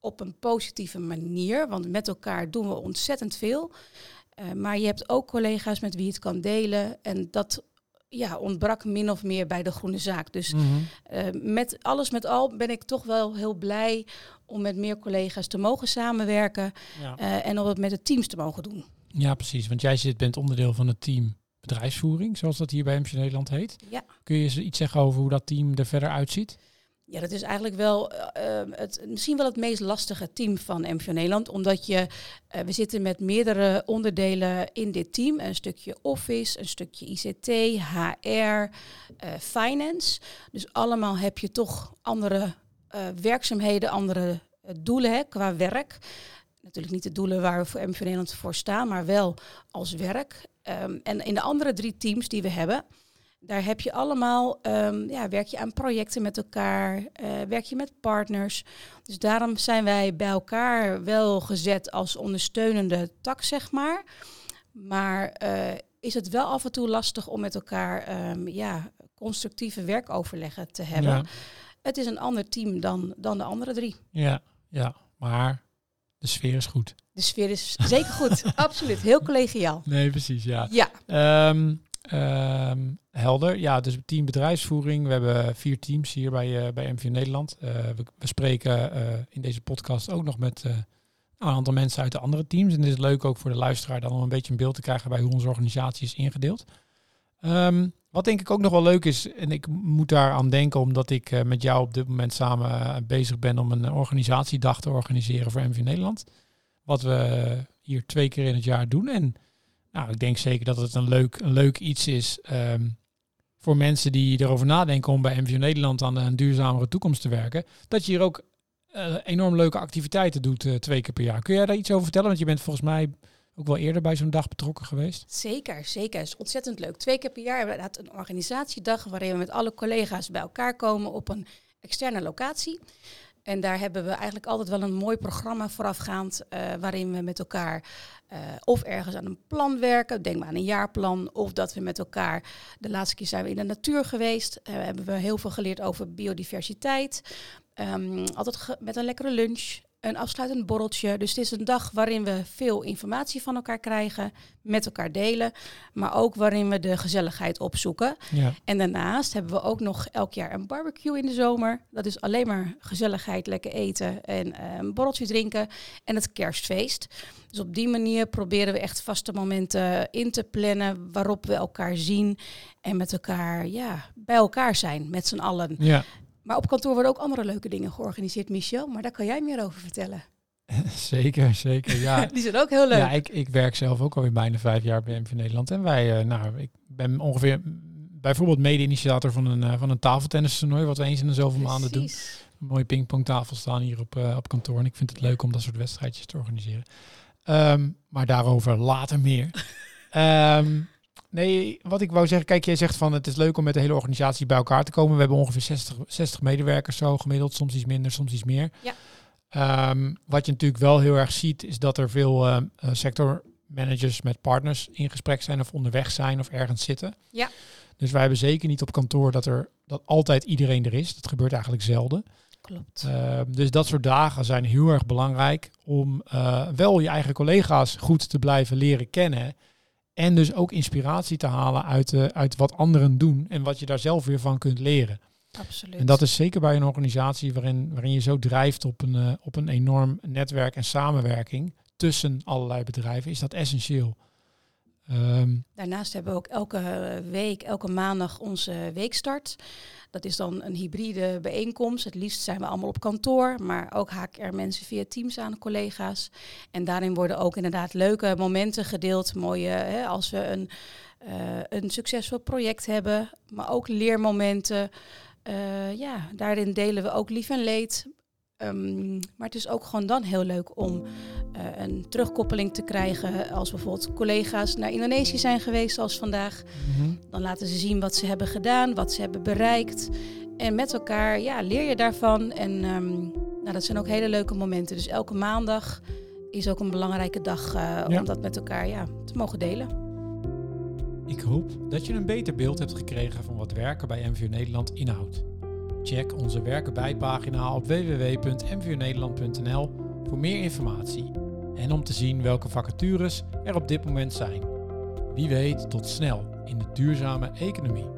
op een positieve manier, want met elkaar doen we ontzettend veel. Uh, maar je hebt ook collega's met wie je het kan delen. En dat ja, ontbrak min of meer bij de Groene Zaak. Dus mm -hmm. uh, met alles met al ben ik toch wel heel blij om met meer collega's te mogen samenwerken. Ja. Uh, en om het met de teams te mogen doen. Ja, precies. Want jij zit, bent onderdeel van het team bedrijfsvoering, zoals dat hier bij MVO Nederland heet. Ja. Kun je iets zeggen over hoe dat team er verder uitziet? Ja, dat is eigenlijk wel eh, eh, het, misschien wel het meest lastige team van MVO Nederland. Omdat je, eh, we zitten met meerdere onderdelen in dit team. Een stukje office, een stukje ICT, HR, eh, finance. Dus allemaal heb je toch andere werkzaamheden, andere doelen hè, qua werk. Natuurlijk niet de doelen waar we voor MVO Nederland voor staan, maar wel als werk. Ehm, en in de andere drie teams die we hebben, daar heb je allemaal, ehm, ja, werk je aan projecten met elkaar, eh, werk je met partners. Dus daarom zijn wij bij elkaar wel gezet als ondersteunende tak, zeg maar. Maar eh, is het wel af en toe lastig om met elkaar ehm, ja, constructieve werkoverleggen te hebben. Ja, Het is een ander team dan, dan de andere drie. ja, ja, maar de sfeer is goed. De sfeer is zeker goed, absoluut. Heel collegiaal. Nee, precies, ja. Ja, Ehm, ehm, helder. Ja, dus team bedrijfsvoering. We hebben vier teams hier bij, eh bij MVO Nederland. Eh, we, spreken eh, in deze podcast ook nog met een aantal mensen uit de andere teams. En het is leuk ook voor de luisteraar dan om een beetje een beeld te krijgen bij hoe onze organisatie is ingedeeld. Ehm, wat denk ik ook nog wel leuk is, en ik moet daar aan denken omdat ik met jou op dit moment samen bezig ben om een organisatiedag te organiseren voor MV Nederland. Wat we hier twee keer in het jaar doen. En nou, ik denk zeker dat het een leuk, een leuk iets is ehm, voor mensen die erover nadenken om bij MVO Nederland aan een duurzamere toekomst te werken. Dat je hier ook eh, enorm leuke activiteiten doet eh, twee keer per jaar. Kun jij daar iets over vertellen? Want je bent volgens mij ook wel eerder bij zo'n dag betrokken geweest. zeker, zeker. Het is ontzettend leuk. Twee keer per jaar hebben we inderdaad een organisatiedag waarin we met alle collega's bij elkaar komen op een externe locatie. En daar hebben we eigenlijk altijd wel een mooi programma voorafgaand, eh, waarin we met elkaar eh, of ergens aan een plan werken, denk maar aan een jaarplan, of dat we met elkaar, de laatste keer zijn we in de natuur geweest, eh, hebben we heel veel geleerd over biodiversiteit. Ehm, altijd met een lekkere lunch, een afsluitend borreltje. Dus het is een dag waarin we veel informatie van elkaar krijgen, met elkaar delen, maar ook waarin we de gezelligheid opzoeken. Ja. En daarnaast hebben we ook nog elk jaar een barbecue in de zomer. Dat is alleen maar gezelligheid, lekker eten en eh, een borreltje drinken. En het kerstfeest. Dus op die manier proberen we echt vaste momenten in te plannen waarop we elkaar zien en met elkaar ja, bij elkaar zijn, met z'n allen. ja, Maar op kantoor worden ook andere leuke dingen georganiseerd, Michel. Maar daar kan jij meer over vertellen. zeker, zeker. Ja, Die zijn ook heel leuk. Ja, ik, ik werk zelf ook alweer bijna vijf jaar bij MV Nederland. En wij, eh, nou, ik ben ongeveer bijvoorbeeld mede-initiator van een, uh, van een tafeltennistoernooi, wat we eens in de zoveel maanden doen. Een mooie pingpongtafel staan hier op, uh, op kantoor. En ik vind het leuk om dat soort wedstrijdjes te organiseren. Um, maar daarover later meer. um, nee, wat ik wou zeggen, kijk, jij zegt van het is leuk om met de hele organisatie bij elkaar te komen. We hebben ongeveer 60, 60 medewerkers zo gemiddeld, soms iets minder, soms iets meer. Ja. Um, wat je natuurlijk wel heel erg ziet, is dat er veel uh, sectormanagers met partners in gesprek zijn of onderweg zijn of ergens zitten. Ja. Dus wij hebben zeker niet op kantoor dat er dat altijd iedereen er is. Dat gebeurt eigenlijk zelden. Klopt. Uh, dus dat soort dagen zijn heel erg belangrijk om uh, wel je eigen collega's goed te blijven leren kennen. En dus ook inspiratie te halen uit, uh, uit wat anderen doen en wat je daar zelf weer van kunt leren. Absoluut. En dat is zeker bij een organisatie waarin, waarin je zo drijft op een, uh, op een enorm netwerk en samenwerking tussen allerlei bedrijven, is dat essentieel. Um, Daarnaast hebben we ook elke week, elke maandag onze weekstart. Dat is dan een hybride bijeenkomst. Het liefst zijn we allemaal op kantoor, maar ook haak er mensen via Teams aan, collega's. En daarin worden ook inderdaad leuke momenten gedeeld. Mooie, hè, als we een, uh, een succesvol project hebben, maar ook leermomenten. Uh, ja, daarin delen we ook lief en leed. Um, maar het is ook gewoon dan heel leuk om uh, een terugkoppeling te krijgen. Als bijvoorbeeld collega's naar Indonesië zijn geweest, zoals vandaag. Mm -hmm. Dan laten ze zien wat ze hebben gedaan, wat ze hebben bereikt. En met elkaar ja, leer je daarvan. En um, nou, dat zijn ook hele leuke momenten. Dus elke maandag is ook een belangrijke dag uh, ja. om dat met elkaar ja, te mogen delen. Ik hoop dat je een beter beeld hebt gekregen van wat werken bij MVO Nederland inhoudt. Check onze werken bij pagina op www.mvnederland.nl voor meer informatie en om te zien welke vacatures er op dit moment zijn. Wie weet tot snel in de duurzame economie.